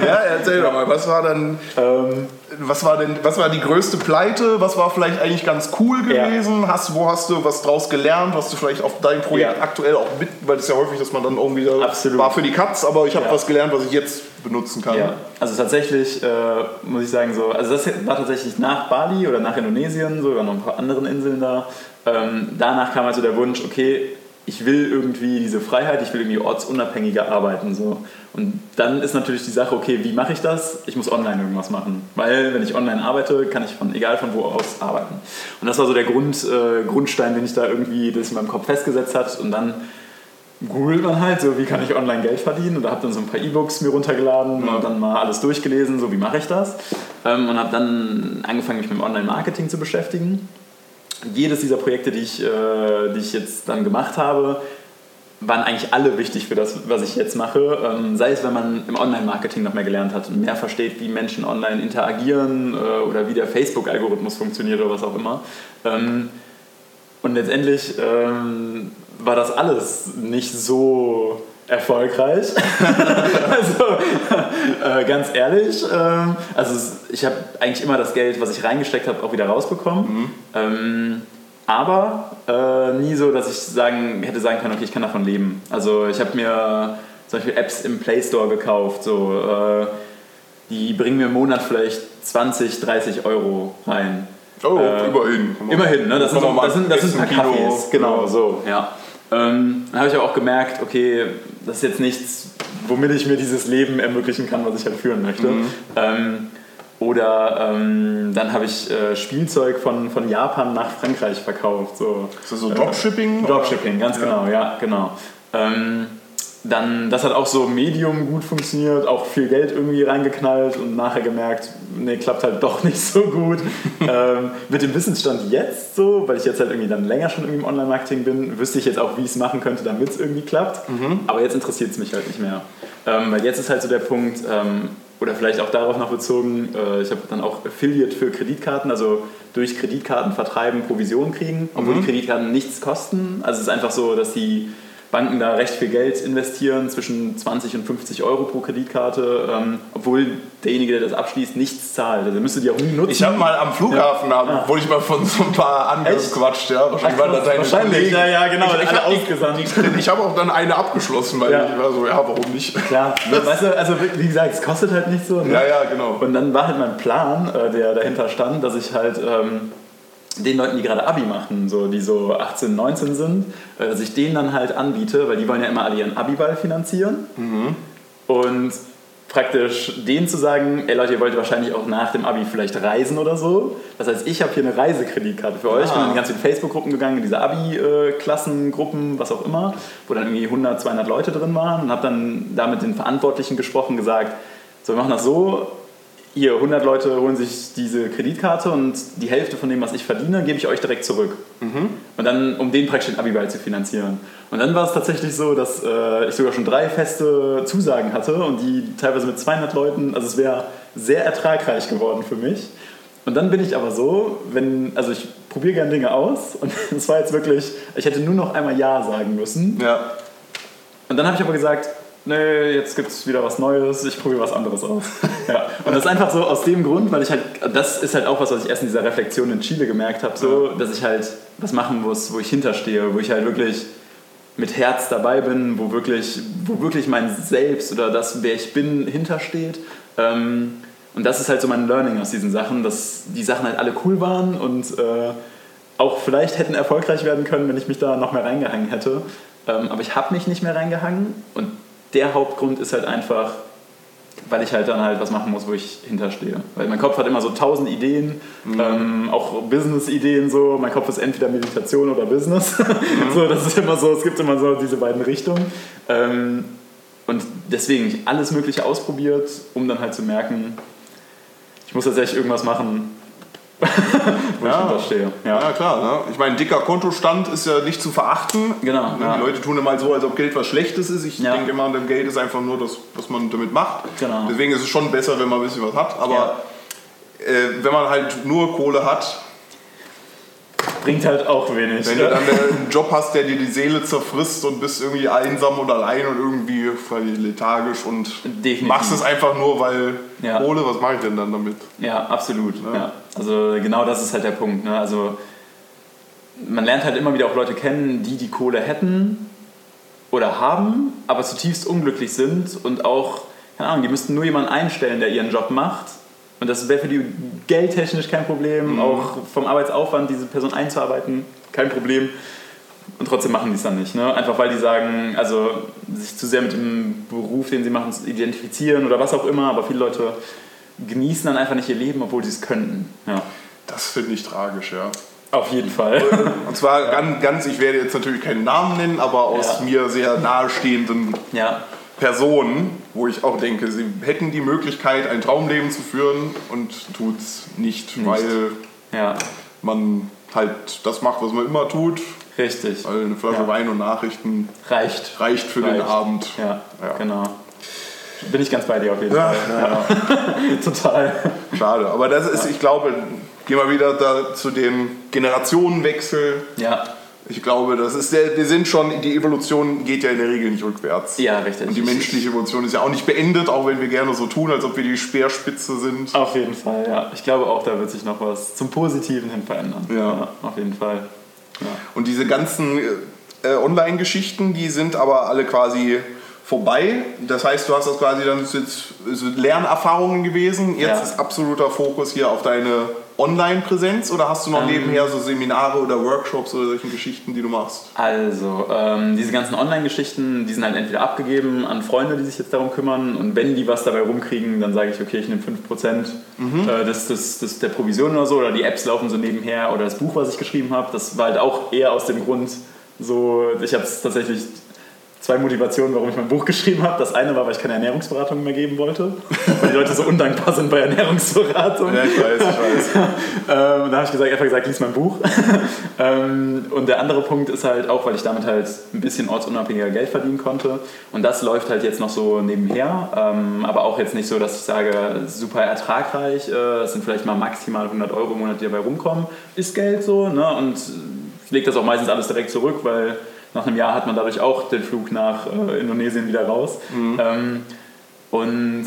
Ja, erzähl doch mal, was war dann, ähm, was war denn, was war die größte Pleite? Was war vielleicht eigentlich ganz cool Ja. gewesen? Hast, wo hast du was draus gelernt? Was du vielleicht auf dein Projekt Ja. aktuell auch mit, weil es ist ja häufig, dass man dann irgendwie da Absolut. war für die Katz, aber ich habe Ja. was gelernt, was ich jetzt benutzen kann. Ja, also tatsächlich äh, muss ich sagen, so, also das war tatsächlich nach Bali oder nach Indonesien, sogar noch ein paar anderen Inseln da. Ähm, danach kam also der Wunsch, okay, ich will irgendwie diese Freiheit, ich will irgendwie ortsunabhängiger arbeiten. So. Und dann ist natürlich die Sache, okay, wie mache ich das? Ich muss online irgendwas machen. Weil wenn ich online arbeite, kann ich von egal von wo aus arbeiten. Und das war so der Grund, äh, Grundstein, den ich da irgendwie das in meinem Kopf festgesetzt hat. Und dann googelt man halt, so wie kann ich online Geld verdienen oder habe dann so ein paar E-Books mir runtergeladen Ja. und dann mal alles durchgelesen, so wie mache ich das ähm, und habe dann angefangen mich mit Online-Marketing zu beschäftigen. Jedes dieser Projekte, die ich, äh, die ich jetzt dann gemacht habe, waren eigentlich alle wichtig für das, was ich jetzt mache. Ähm, sei es, wenn man im Online-Marketing noch mehr gelernt hat und mehr versteht, wie Menschen online interagieren äh, oder wie der Facebook-Algorithmus funktioniert oder was auch immer. Ähm, und letztendlich ähm, war das alles nicht so erfolgreich. (laughs) also äh, ganz ehrlich, ähm, also ich habe eigentlich immer das Geld, was ich reingesteckt habe, auch wieder rausbekommen. Ähm, aber äh, nie so, dass ich sagen, hätte sagen können, okay, ich kann davon leben. Also ich habe mir zum Beispiel Apps im Play Store gekauft, so, äh, die bringen mir im Monat vielleicht 20, 30 Euro rein. Oh, Äh, immerhin. Immerhin, ne? das, sind so, das, sind, das sind ein paar. Kaffees. Genau, so, ja. Ähm, dann habe ich aber auch gemerkt, okay, das ist jetzt nichts, womit ich mir dieses Leben ermöglichen kann, was ich halt führen möchte. Mhm. Ähm, oder ähm, dann habe ich äh, Spielzeug von, von Japan nach Frankreich verkauft. So. Ist das so Dropshipping? Dropshipping, ganz Ja. genau, ja, genau. Ähm, dann, das hat auch so Medium gut funktioniert, auch viel Geld irgendwie reingeknallt und nachher gemerkt, nee, klappt halt doch (laughs) nicht so gut. ähm, mit dem Wissensstand jetzt so, weil ich jetzt halt irgendwie dann länger schon irgendwie im Online-Marketing bin, wüsste ich jetzt auch, wie ich es machen könnte, damit es irgendwie klappt. Aber jetzt interessiert es mich halt nicht mehr. Ähm, weil jetzt ist halt so der Punkt, ähm, oder vielleicht auch darauf noch bezogen, äh, ich habe dann auch Affiliate für Kreditkarten, also durch Kreditkarten vertreiben, Provision kriegen, obwohl die Kreditkarten nichts kosten. Also es ist einfach so, dass die Banken da recht viel Geld investieren, zwischen 20 und 50 Euro pro Kreditkarte, ähm, obwohl derjenige, der das abschließt, nichts zahlt. Also müsste die auch nie nutzen. Ich habe mal am Flughafen, da wurde ich mal von so ein paar angequatscht, ja. Wahrscheinlich waren das deine Wahrscheinlich, ja, ja, genau, Ich, ich alle habe ausgesandt. ich hab auch dann eine abgeschlossen, weil Ja. ich war so, ja, warum nicht? Klar, weißt du, also wie gesagt, es kostet halt nicht so. Ne? Ja, ja, genau. Und dann war halt mein Plan, äh, der dahinter stand, dass ich halt ähm, den Leuten, die gerade Abi machen, so, die so 18, 19 sind, äh, dass ich denen dann halt anbiete, weil die wollen ja immer alle ihren Abiball finanzieren. Und praktisch denen zu sagen, ey Leute, ihr wollt wahrscheinlich auch nach dem Abi vielleicht reisen oder so. Das heißt, ich habe hier eine Reisekreditkarte für euch. Ich bin Ah. in ganz viele Facebook-Gruppen gegangen, in diese Abi-Klassengruppen, was auch immer, wo dann irgendwie 100, 200 Leute drin waren und habe dann da mit den Verantwortlichen gesprochen, gesagt, so, wir machen das so, hier 100 Leute holen sich diese Kreditkarte und die Hälfte von dem, was ich verdiene, gebe ich euch direkt zurück. Und dann, um den praktisch den Abiball zu finanzieren. Und dann war es tatsächlich so, dass äh, ich sogar schon drei feste Zusagen hatte und die teilweise mit 200 Leuten, also es wäre sehr ertragreich geworden für mich. Und dann bin ich aber so, wenn, also ich probiere gerne Dinge aus (laughs) und es war jetzt wirklich, ich hätte nur noch einmal Ja sagen müssen. Ja. Und dann habe ich aber gesagt, nee, jetzt gibt es wieder was Neues, ich probiere was anderes aus. ja. Und das ist einfach so aus dem Grund, weil ich halt, das ist halt auch was, was ich erst in dieser Reflexion in Chile gemerkt habe, so, dass ich halt was machen muss, wo ich hinterstehe, wo ich halt wirklich mit Herz dabei bin, wo wirklich, wo wirklich mein Selbst oder das, wer ich bin, hintersteht. Ähm, und das ist halt so mein Learning aus diesen Sachen, dass die Sachen halt alle cool waren und äh, auch vielleicht hätten erfolgreich werden können, wenn ich mich da noch mehr reingehangen hätte. Ähm, aber ich habe mich nicht mehr reingehangen und der Hauptgrund ist halt einfach, weil ich halt dann halt was machen muss, wo ich hinterstehe. Weil mein Kopf hat immer so tausend Ideen, ähm, auch Business-Ideen so. Mein Kopf ist entweder Meditation oder Business. (laughs) so, das ist immer so, es gibt immer so diese beiden Richtungen. Ähm, und deswegen ich alles Mögliche ausprobiert, um dann halt zu merken, ich muss tatsächlich irgendwas machen, (laughs) Ja. ich hinterstehe. Ja, Ja. klar. Ne? Ich meine, dicker Kontostand ist ja nicht zu verachten. Genau, Ne? ja. Die Leute tun immer so, als ob Geld was Schlechtes ist. Ich Ja. denke immer, das Geld ist einfach nur das, was man damit macht. Genau. Deswegen ist es schon besser, wenn man ein bisschen was hat. Aber äh, wenn man halt nur Kohle hat, Bringt halt auch wenig. wenn du dann einen Job hast, der dir die Seele zerfrisst und bist irgendwie einsam und allein und irgendwie lethargisch und Definitiv. machst es einfach nur, weil Ja. Kohle, was mache ich denn dann damit? Ja, absolut. Ja. Also genau das ist halt der Punkt. Ne? Also man lernt halt immer wieder auch Leute kennen, die die Kohle hätten oder haben, aber zutiefst unglücklich sind und auch, keine Ahnung, die müssten nur jemanden einstellen, der ihren Job macht. Und das wäre für die geldtechnisch kein Problem, auch vom Arbeitsaufwand diese Person einzuarbeiten, kein Problem. Und trotzdem machen die es dann nicht. Ne? Einfach weil die sagen, also sich zu sehr mit dem Beruf, den sie machen, identifizieren oder was auch immer, aber viele Leute genießen dann einfach nicht ihr Leben, obwohl sie es könnten. Ja. Das finde ich tragisch, ja. Auf jeden Fall. Und zwar ganz, ganz, ich werde jetzt natürlich keinen Namen nennen, aber aus Ja. mir sehr nahestehenden ja, Personen, wo ich auch denke, sie hätten die Möglichkeit, ein Traumleben zu führen und tut es nicht, Nicht. weil ja, man halt das macht, was man immer tut. Richtig. Weil eine Flasche Ja. Wein und Nachrichten Reicht. reicht für den Reicht. Abend. Ja, Ja. genau. Bin ich ganz bei dir auf jeden Ja, Fall. Ja. (laughs) Total. Schade. Aber das ist, ich glaube, gehen wir wieder da zu dem Generationenwechsel. Ja, Ich glaube, das ist der, wir sind schon, die Evolution geht ja in der Regel nicht rückwärts. ja, richtig. Und die menschliche Evolution ist ja auch nicht beendet, auch wenn wir gerne so tun, als ob wir die Speerspitze sind. Auf jeden Fall, ja. Ich glaube auch, da wird sich noch was zum Positiven hin verändern. Ja. auf jeden Fall. Ja. Und diese ganzen äh, Online-Geschichten, die sind aber alle quasi vorbei. Das heißt, du hast das quasi dann jetzt Lernerfahrungen gewesen. Jetzt Ja. ist absoluter Fokus hier auf deine Online-Präsenz oder hast du noch Ähm. nebenher so Seminare oder Workshops oder solche Geschichten, die du machst? Also, ähm, diese ganzen Online-Geschichten, die sind halt entweder abgegeben an Freunde, die sich jetzt darum kümmern und wenn die was dabei rumkriegen, dann sage ich, okay, ich nehme 5% äh, des, des, des, der Provision oder so oder die Apps laufen so nebenher oder das Buch, was ich geschrieben habe, das war halt auch eher aus dem Grund so, ich habe es tatsächlich zwei Motivationen, warum ich mein Buch geschrieben habe. Das eine war, weil ich keine Ernährungsberatung mehr geben wollte, weil die Leute so undankbar sind bei Ernährungsberatung. Ja, ich weiß, ich weiß. Ähm, da habe ich gesagt, einfach gesagt, lies mein Buch. (laughs) ähm, und der andere Punkt ist halt auch, weil ich damit halt ein bisschen ortsunabhängiger Geld verdienen konnte. Und das läuft halt jetzt noch so nebenher. Ähm, aber auch jetzt nicht so, dass ich sage, super ertragreich. Äh, es sind vielleicht mal maximal 100 Euro im Monat, die dabei rumkommen. Ist Geld so. Ne? Und ich lege das auch meistens alles direkt zurück, weil nach einem Jahr hat man dadurch auch den Flug nach äh, Indonesien wieder raus. Ähm, und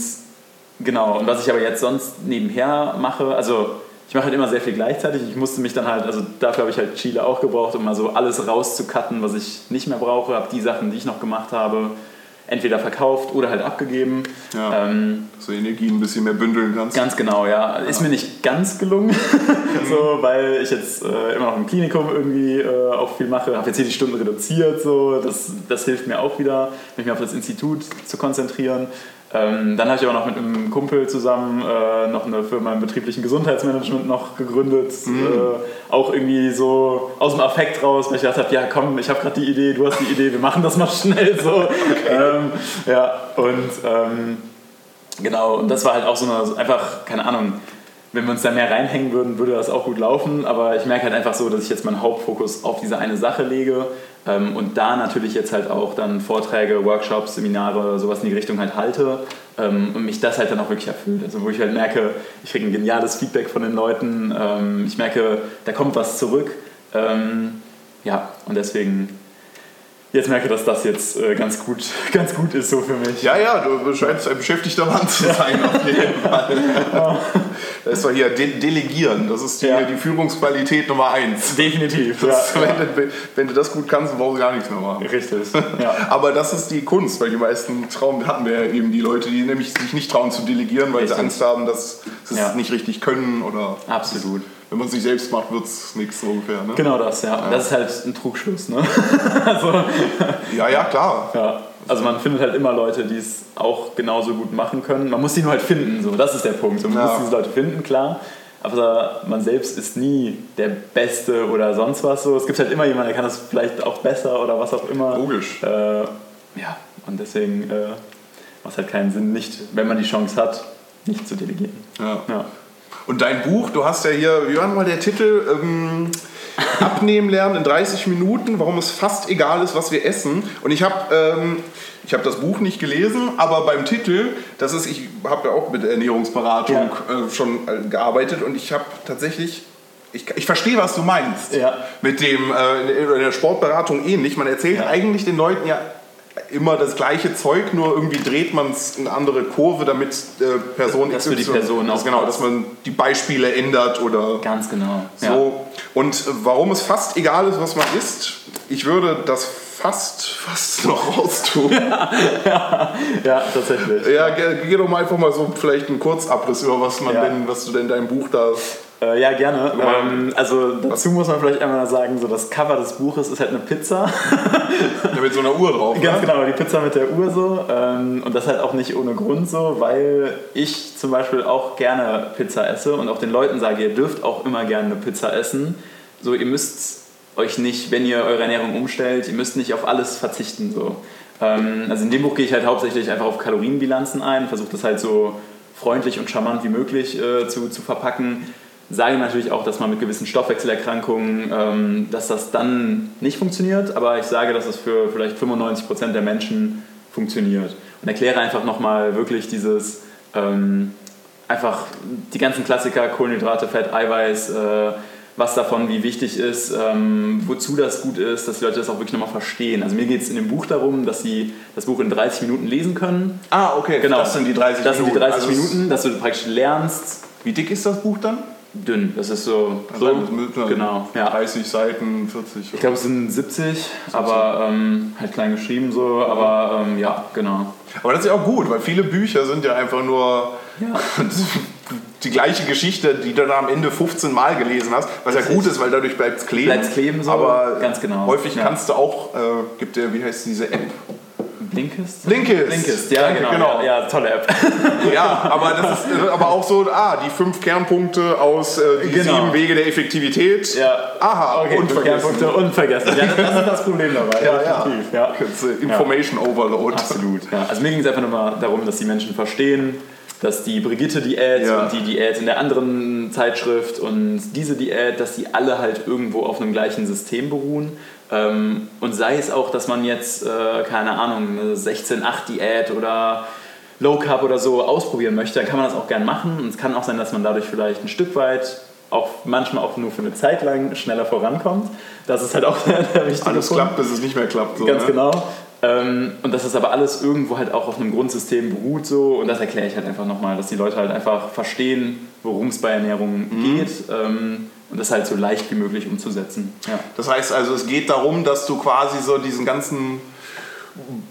genau, und was ich aber jetzt sonst nebenher mache, also ich mache halt immer sehr viel gleichzeitig. Ich musste mich dann halt, also dafür habe ich halt Chile auch gebraucht, um mal so alles rauszucutten, was ich nicht mehr brauche. Habe die Sachen, die ich noch gemacht habe, entweder verkauft oder halt abgegeben. Ja. Ähm, Dass du Energie ein bisschen mehr bündeln kannst. Ganz genau, ja. Ist mir nicht ganz gelungen, (laughs) so, weil ich jetzt äh, immer noch im Klinikum irgendwie äh, auch viel mache. Habe jetzt hier die Stunden reduziert, so. das, das hilft mir auch wieder, mich mehr auf das Institut zu konzentrieren. Ähm, dann habe ich aber noch mit einem Kumpel zusammen äh, noch eine Firma im betrieblichen Gesundheitsmanagement noch gegründet. Äh, auch irgendwie so aus dem Affekt raus, weil ich gedacht habe, ja komm, ich habe gerade die Idee, du hast die Idee, wir machen das mal schnell so. (laughs) Ähm, ja, und ähm, Genau, und das war halt auch so eine, einfach, keine Ahnung, wenn wir uns da mehr reinhängen würden, würde das auch gut laufen. Aber ich merke halt einfach so, dass ich jetzt meinen Hauptfokus auf diese eine Sache lege ähm, und da natürlich jetzt halt auch dann Vorträge, Workshops, Seminare, sowas in die Richtung halt halte ähm, und mich das halt dann auch wirklich erfüllt. Also wo ich halt merke, ich kriege ein geniales Feedback von den Leuten, ähm, ich merke, da kommt was zurück. Ähm, ja, und deswegen jetzt merke, dass das jetzt äh, ganz, gut, (laughs) ganz gut ist so für mich. Ja, ja, du scheinst ein beschäftigter Mann zu sein, auf jeden (laughs) Fall. Das ist doch hier De Delegieren, das ist die, Ja. die Führungsqualität Nummer eins. Definitiv. Das, ja, wenn, du, wenn du das gut kannst, brauchst du gar nichts mehr machen. ja. Richtig. Ja. (laughs) Aber das ist die Kunst, weil die meisten trauen, hatten wir ja eben die Leute, die nämlich sich nicht trauen zu delegieren, weil Richtig. sie Angst haben, dass sie es Ja. nicht richtig können oder Absolut. Wenn man es nicht selbst macht, wird es nichts so ungefähr. Ne? Genau das, ja. Das ist halt ein Trugschluss, ne? (laughs) also, Ja, ja, klar. ja. also man findet halt immer Leute, die es auch genauso gut machen können. Man muss sie nur halt finden, so. Das ist der Punkt. Man Ja. muss diese Leute finden, klar. Aber man selbst ist nie der Beste oder sonst was so. Es gibt halt immer jemanden, der kann das vielleicht auch besser oder was auch immer. Logisch. Äh, ja, und deswegen äh, macht es halt keinen Sinn, nicht, wenn man die Chance hat, nicht zu delegieren. Ja. Ja. Und dein Buch, du hast ja hier, wie war mal der Titel? Ähm, Abnehmen lernen in 30 Minuten, warum es fast egal ist, was wir essen. Und ich habe ähm, ich das Buch nicht gelesen, aber beim Titel, das ist, ich habe ja auch mit Ernährungsberatung ja. äh, schon äh, gearbeitet und ich habe tatsächlich ich, ich verstehe, was du meinst. Ja. Mit dem, äh, in der Sportberatung ähnlich. Man erzählt ja. eigentlich den Leuten ja immer das gleiche Zeug, nur irgendwie dreht man es in eine andere Kurve, damit äh, Person das für die Person auch genau, dass man die Beispiele ändert oder ganz genau. So ja. und warum es fast egal ist, was man isst, ich würde das fast, fast (laughs) noch raustun. ja, ja, (laughs) ja, tatsächlich. Ja, geh, geh, doch mal einfach mal so vielleicht einen Kurzabriss über was man denn, was du denn in deinem Buch da äh, ja, gerne. Ähm, also dazu muss man vielleicht einmal sagen, so das Cover des Buches ist halt eine Pizza. ja, mit so einer Uhr drauf. Ganz ne? genau, die Pizza mit der Uhr so. Ähm, und das halt auch nicht ohne Grund so, weil ich zum Beispiel auch gerne Pizza esse und auch den Leuten sage, ihr dürft auch immer gerne eine Pizza essen. So, ihr müsst euch nicht, wenn ihr eure Ernährung umstellt, ihr müsst nicht auf alles verzichten. So. Ähm, also in dem Buch gehe ich halt hauptsächlich einfach auf Kalorienbilanzen ein, versuche das halt so freundlich und charmant wie möglich äh, zu, zu verpacken sage natürlich auch, dass man mit gewissen Stoffwechselerkrankungen, ähm, dass das dann nicht funktioniert, aber ich sage, dass es für vielleicht 95 Prozent der Menschen funktioniert. Und erkläre einfach nochmal wirklich dieses, ähm, einfach die ganzen Klassiker, Kohlenhydrate, Fett, Eiweiß, äh, was davon wie wichtig ist, ähm, wozu das gut ist, dass die Leute das auch wirklich nochmal verstehen. Also mir geht es in dem Buch darum, dass sie das Buch in 30 Minuten lesen können. Ah, okay, genau. das sind die 30 das Minuten. Das sind die 30 also Minuten, dass du praktisch lernst. Wie dick ist das Buch dann? Dünn. Das ist so, so genau, ja. 30 Seiten, 40. Ich glaube, es sind 70, 70. aber ähm, halt klein geschrieben so, aber ähm, ja, genau. Aber das ist ja auch gut, weil viele Bücher sind ja einfach nur ja. (laughs) die gleiche Geschichte, die du dann am Ende 15 Mal gelesen hast, was das ja gut ist, weil dadurch bleibt es kleben. Bleibt kleben so, aber ganz genau. Häufig ja. kannst du auch, äh, gibt der, wie heißt diese App? Blinkist? Blinkist. Blinkist, ja, genau. genau. Ja, ja, tolle App. (laughs) ja, aber das ist aber auch so, ah, die fünf Kernpunkte aus äh, die genau. sieben Wege der Effektivität. Ja. Aha, okay, unvergessen. Kernpunkte unvergessen. Ja, das ist das Problem dabei. Ja, ja. ja. Information Overload. Absolut. Ja. Also mir ging es einfach nur mal darum, dass die Menschen verstehen, dass die Brigitte-Diät ja. und die Diät in der anderen Zeitschrift und diese Diät, dass die alle halt irgendwo auf einem gleichen System beruhen ähm, und sei es auch, dass man jetzt, äh, keine Ahnung, eine 16-8-Diät oder Low Carb oder so ausprobieren möchte, dann kann man das auch gern machen. Und es kann auch sein, dass man dadurch vielleicht ein Stück weit, auch manchmal auch nur für eine Zeit lang, schneller vorankommt. Das ist halt auch (laughs) der wichtige Alles Punkt. klappt, bis es nicht mehr klappt. So, Ganz ne? genau. Ähm, und dass das aber alles irgendwo halt auch auf einem Grundsystem beruht so und das erkläre ich halt einfach nochmal, dass die Leute halt einfach verstehen, worum es bei Ernährung mhm. geht ähm, und das halt so leicht wie möglich umzusetzen. Ja. Das heißt also, es geht darum, dass du quasi so diesen ganzen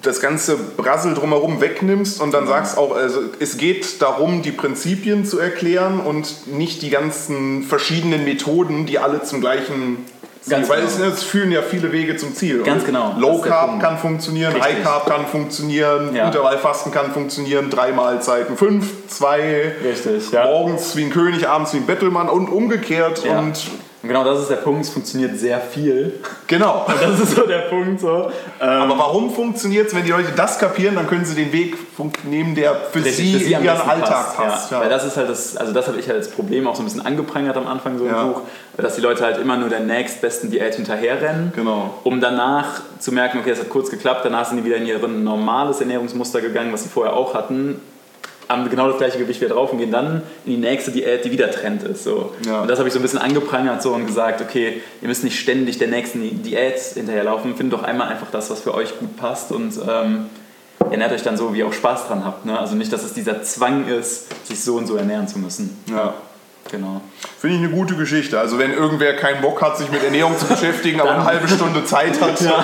das ganze Brassel drumherum wegnimmst und dann sagst auch, also es geht darum, die Prinzipien zu erklären und nicht die ganzen verschiedenen Methoden, die alle zum gleichen Ganz Weil genau. es, es, führen ja viele Wege zum Ziel. Ganz genau. Low Carb kann funktionieren, Richtig. High Carb kann funktionieren, ja. Intervallfasten kann funktionieren, drei Mahlzeiten, fünf, zwei, Richtig, ja. morgens wie ein König, abends wie ein Bettelmann und umgekehrt. Ja. Und und genau das ist der Punkt, es funktioniert sehr viel. Genau. (laughs) Und das ist so der Punkt. So. Aber warum funktioniert es, wenn die Leute das kapieren, dann können sie den Weg nehmen, der für sie, für sie in ihren Alltag passt. passt. Ja. Ja. Weil das ist halt das, also das habe ich halt als Problem auch so ein bisschen angeprangert am Anfang so im ja. Buch, dass die Leute halt immer nur der nächstbesten Diät hinterherrennen, genau. um danach zu merken, okay, es hat kurz geklappt, danach sind die wieder in ihr normales Ernährungsmuster gegangen, was sie vorher auch hatten haben genau das gleiche Gewicht wieder drauf und gehen dann in die nächste Diät, die wieder Trend ist. So. Ja. Und das habe ich so ein bisschen angeprangert so und gesagt, okay, ihr müsst nicht ständig der nächsten Diät hinterherlaufen, findet doch einmal einfach das, was für euch gut passt und ähm, ernährt euch dann so, wie ihr auch Spaß dran habt. Ne? Also nicht, dass es dieser Zwang ist, sich so und so ernähren zu müssen. Ja. Genau. Finde ich eine gute Geschichte. Also wenn irgendwer keinen Bock hat, sich mit Ernährung zu beschäftigen, aber eine halbe Stunde Zeit hat, (laughs) ja.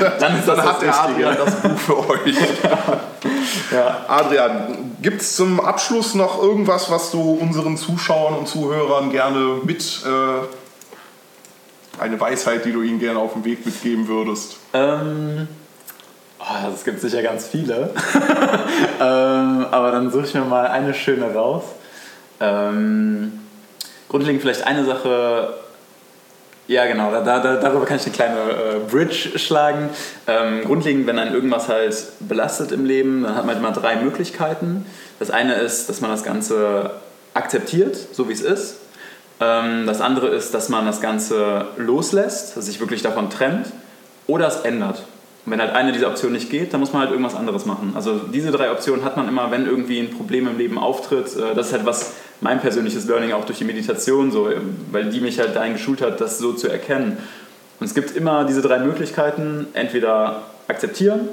dann, dann das hat der Adrian das Buch für euch. (laughs) (laughs) Ja. Adrian, gibt es zum Abschluss noch irgendwas, was du unseren Zuschauern und Zuhörern gerne mit, äh, eine Weisheit, die du ihnen gerne auf den Weg mitgeben würdest? Ähm, oh, es gibt sicher ganz viele. (laughs) ähm, aber dann suche ich mir mal eine schöne raus. Ähm, grundlegend vielleicht eine Sache, ja, genau, da, da, darüber kann ich eine kleine äh, Bridge schlagen. Ähm, grundlegend, wenn einen irgendwas halt belastet im Leben, dann hat man immer drei Möglichkeiten. Das eine ist, dass man das Ganze akzeptiert, so wie es ist. Ähm, das andere ist, dass man das Ganze loslässt, sich wirklich davon trennt oder es ändert. Und wenn halt eine dieser Optionen nicht geht, dann muss man halt irgendwas anderes machen. Also diese drei Optionen hat man immer, wenn irgendwie ein Problem im Leben auftritt. Äh, das ist halt was mein persönliches Learning auch durch die Meditation, so, weil die mich halt dahin geschult hat, das so zu erkennen. Und es gibt immer diese drei Möglichkeiten, entweder akzeptieren,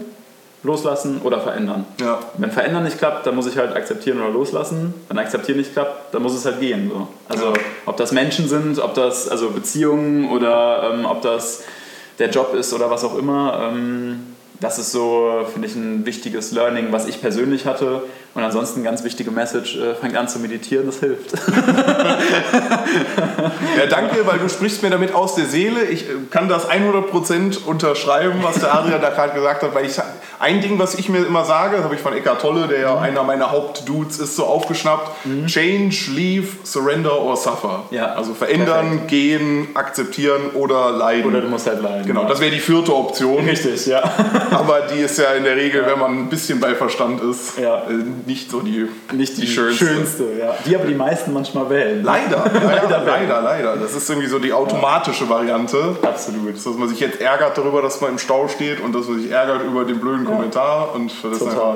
loslassen oder verändern. Ja. Wenn verändern nicht klappt, dann muss ich halt akzeptieren oder loslassen. Wenn akzeptieren nicht klappt, dann muss es halt gehen. So. Also Ja. ob das Menschen sind, ob das also Beziehungen oder ähm, ob das der Job ist oder was auch immer. Ähm, das ist so, finde ich, ein wichtiges Learning, was ich persönlich hatte. Und ansonsten ganz wichtige Message, äh, fangt an zu meditieren, das hilft. Ja, danke, weil du sprichst mir damit aus der Seele. Ich äh, kann das 100% unterschreiben, was der Adrian da gerade gesagt hat, weil ich ein Ding, was ich mir immer sage, das habe ich von Eckhart Tolle, der Mhm. ja einer meiner Hauptdudes ist, so aufgeschnappt: Change, leave, surrender or suffer. Ja, Also verändern, gehen, akzeptieren oder leiden. Oder du musst halt leiden. genau, ja. das wäre die vierte Option. Richtig, ja. (laughs) Aber die ist ja in der Regel, wenn man ein bisschen bei Verstand ist, Ja. Äh, nicht so die, Nicht die, schönste. schönste. ja. Die aber die meisten manchmal wählen. Leider, (laughs) leider, Leider. leider, leider. Das ist irgendwie so die automatische Variante. Absolut. Dass man sich jetzt ärgert darüber, dass man im Stau steht und dass man sich ärgert über den blöden Kommentar und das Total. einfach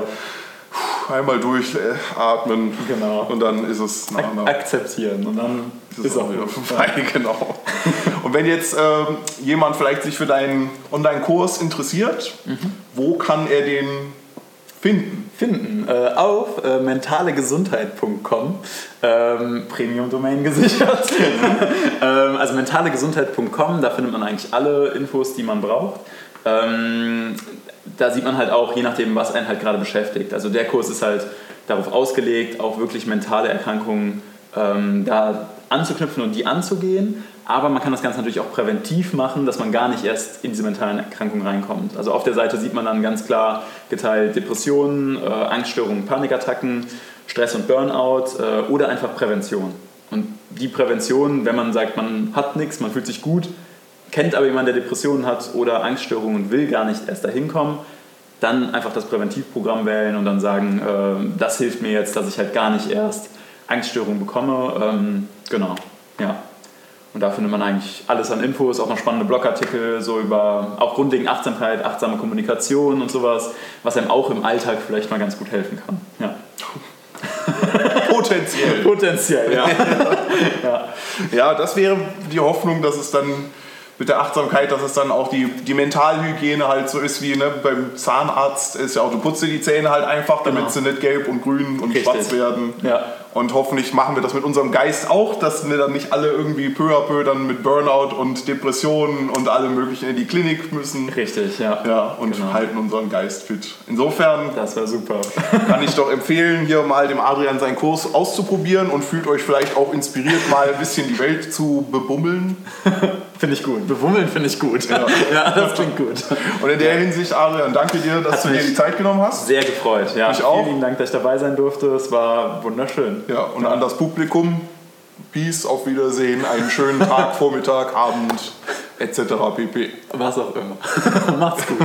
einmal durchatmen Genau. und dann ist es nach einer Akzeptieren und dann ist es auch wieder (laughs) vorbei, genau. Und wenn jetzt ähm, jemand vielleicht sich für deinen Online-Kurs interessiert, Mhm. wo kann er den finden? Finden äh, auf äh, mentalegesundheit.com. Ähm, Premium-Domain gesichert. (laughs) ähm, also mentalegesundheit.com, da findet man eigentlich alle Infos, die man braucht. Ähm, da sieht man halt auch, je nachdem, was einen halt gerade beschäftigt. Also der Kurs ist halt darauf ausgelegt, auch wirklich mentale Erkrankungen ähm, da anzuknüpfen und die anzugehen. Aber man kann das Ganze natürlich auch präventiv machen, dass man gar nicht erst in diese mentalen Erkrankungen reinkommt. Also auf der Seite sieht man dann ganz klar geteilt Depressionen, äh, Angststörungen, Panikattacken, Stress und Burnout äh, oder einfach Prävention. Und die Prävention, wenn man sagt, man hat nichts, man fühlt sich gut, kennt aber jemanden, der Depressionen hat oder Angststörungen und will gar nicht erst dahin kommen, dann einfach das Präventivprogramm wählen und dann sagen, äh, das hilft mir jetzt, dass ich halt gar nicht erst Angststörungen bekomme. Ähm, genau, ja. Und da findet man eigentlich alles an Infos, auch noch spannende Blogartikel, so über auch grundlegend Achtsamkeit, achtsame Kommunikation und sowas, was einem auch im Alltag vielleicht mal ganz gut helfen kann. Ja. (laughs) Potenziell. Potenziell, ja. (laughs) ja. Ja, das wäre die Hoffnung, dass es dann mit der Achtsamkeit, dass es dann auch die, die Mentalhygiene halt so ist wie ne, beim Zahnarzt ist ja auch, du putzt dir die Zähne halt einfach, damit Genau. sie nicht gelb und grün und Richtig. schwarz werden. Ja. Und hoffentlich machen wir das mit unserem Geist auch, dass wir dann nicht alle irgendwie peu à peu dann mit Burnout und Depressionen und allem möglichen in die Klinik müssen. Richtig, ja. Ja, und Genau. halten unseren Geist fit. Insofern Das wäre super. (laughs) kann ich doch empfehlen, hier mal dem Adrian seinen Kurs auszuprobieren und fühlt euch vielleicht auch inspiriert, mal ein bisschen die Welt zu bebummeln. (laughs) Finde ich gut. Bewummeln finde ich gut. Ja. (laughs) das klingt gut. Und in der Hinsicht, Adrian, danke dir, dass Hat du dir die Zeit genommen hast. Sehr gefreut. Ja, Mich auch. Vielen lieben Dank, dass ich dabei sein durfte. Es war wunderschön. Ja, und an das Publikum, Peace, auf Wiedersehen, einen schönen (laughs) Tag, Vormittag, Abend, etc. pp. Was auch immer. (laughs) Macht's gut.